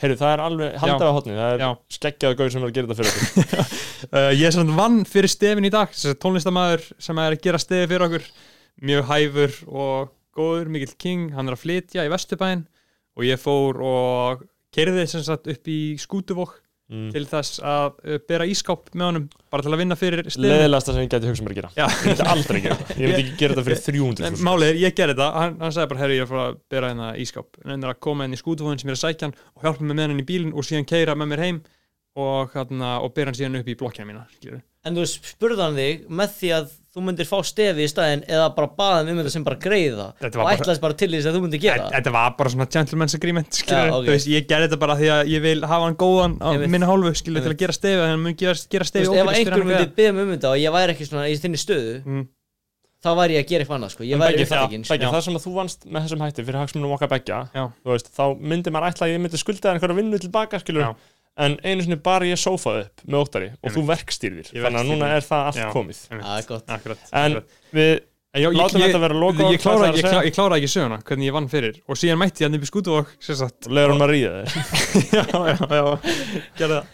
Heyrðu, það er alveg, haldið á hotni það er skeggjaðu gauð sem er að gera þetta fyrir okkur. Uh, ég er svona vann fyrir stefin í dag. Tónlistamæður sem er að gera stefi fyrir okkur. Mjög hæfur og góður, mikill king, hann er að flytja í Vesturbæinn og ég fór og kerði sem sagt upp í skútuvók mm. til þess að uh, bera ískáp með honum bara til að vinna fyrir stefin leðilegasta sem ég gæti hugsað mér að gera Já. ég myndi aldrei gera það, ég myndi ekki gera þetta fyrir 300 En málið er, ég gerði þetta, hann, hann sagði bara herri, ég er að fara að bera hérna ískáp en hann er að koma inn í skútuvóðin sem er að sækja hann og hjálpa mig með hann inn í bílinn og síðan keira með mér heim og, hérna, og bera hann síðan upp í blokkina mína skilurðu. En þú spurði hann þig með því að þú myndir fá stefi í staðinn eða bara baða um þetta sem bara greiða. Þetta og bara- ætlaðist bara til þess að þú myndir gera Þetta var bara svona gentleman's agreement skilur, Já, ok. þú veist, ég gerði þetta bara því að ég vil hafa hann góðan á Einmitt. minni hálfu til að gera stefi þannig að hann mun gera, stefi ef einhver myndi byggja mig um þetta og ég væri ekki svona í þinni stöðu Mm. þá væri ég að gera eitthvað annað sko. uppfækinn það, sem að þú vannst með þessum hætti fyrir hagsmunum okkar begja þá myndi maður ætla að ég myndi skulda en einu sinni bara ég sófaði upp með óttari og þú verkstýrðir. Þannig að núna er það allt Já. komið. er Akkurat, en akkurat. við En já, ég- látum ég- þetta vera loka ég kláraði ég, klá, ég kláraði ekki söguna hvernig ég vann fyrir. Og síðan mætti ég hann upp í sagt og leður hún að ríða þér já, já, já, gerði það.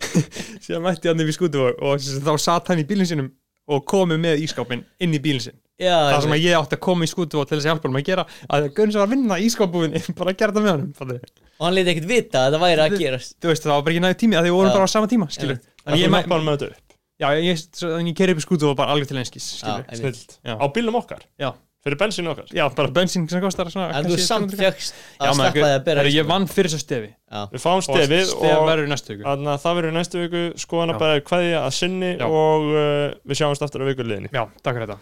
Síðan mætti ég hann upp í skútuvók og þá satt hann í bílinn sinum og komið með ískápin inn í bílinn sinn Já, það sem ég- að ég átti að koma í skútuvók til þess að hjálpa hann að gera að Gunns var að vinna ískápbúin bara að gera það með fattarðu? og hann leiti ekkert vita að þetta væri að gerast. þú veist það var bara ekki næði tími að því við vorum bara á sama tíma en ég, þú mæ- hjálpa hann með þetta upp. Já, ég, ég, ég, ég keri upp í skútuvók bara alveg til einskis á bílnum okkar? Já. fyrir bensínu okkar? Já, bara bensín sem kostar svona en þú samt 300 fjöxt að sleppa því að bera ég vann fyrir þess að stefi við fáum og stefið stef og verður í næstu viku. þannig að það verður í næstu viku. Skoðan að bæða kveðja að sinni og uh, við sjáumst aftur á viku liðinni já, takk fyrir þetta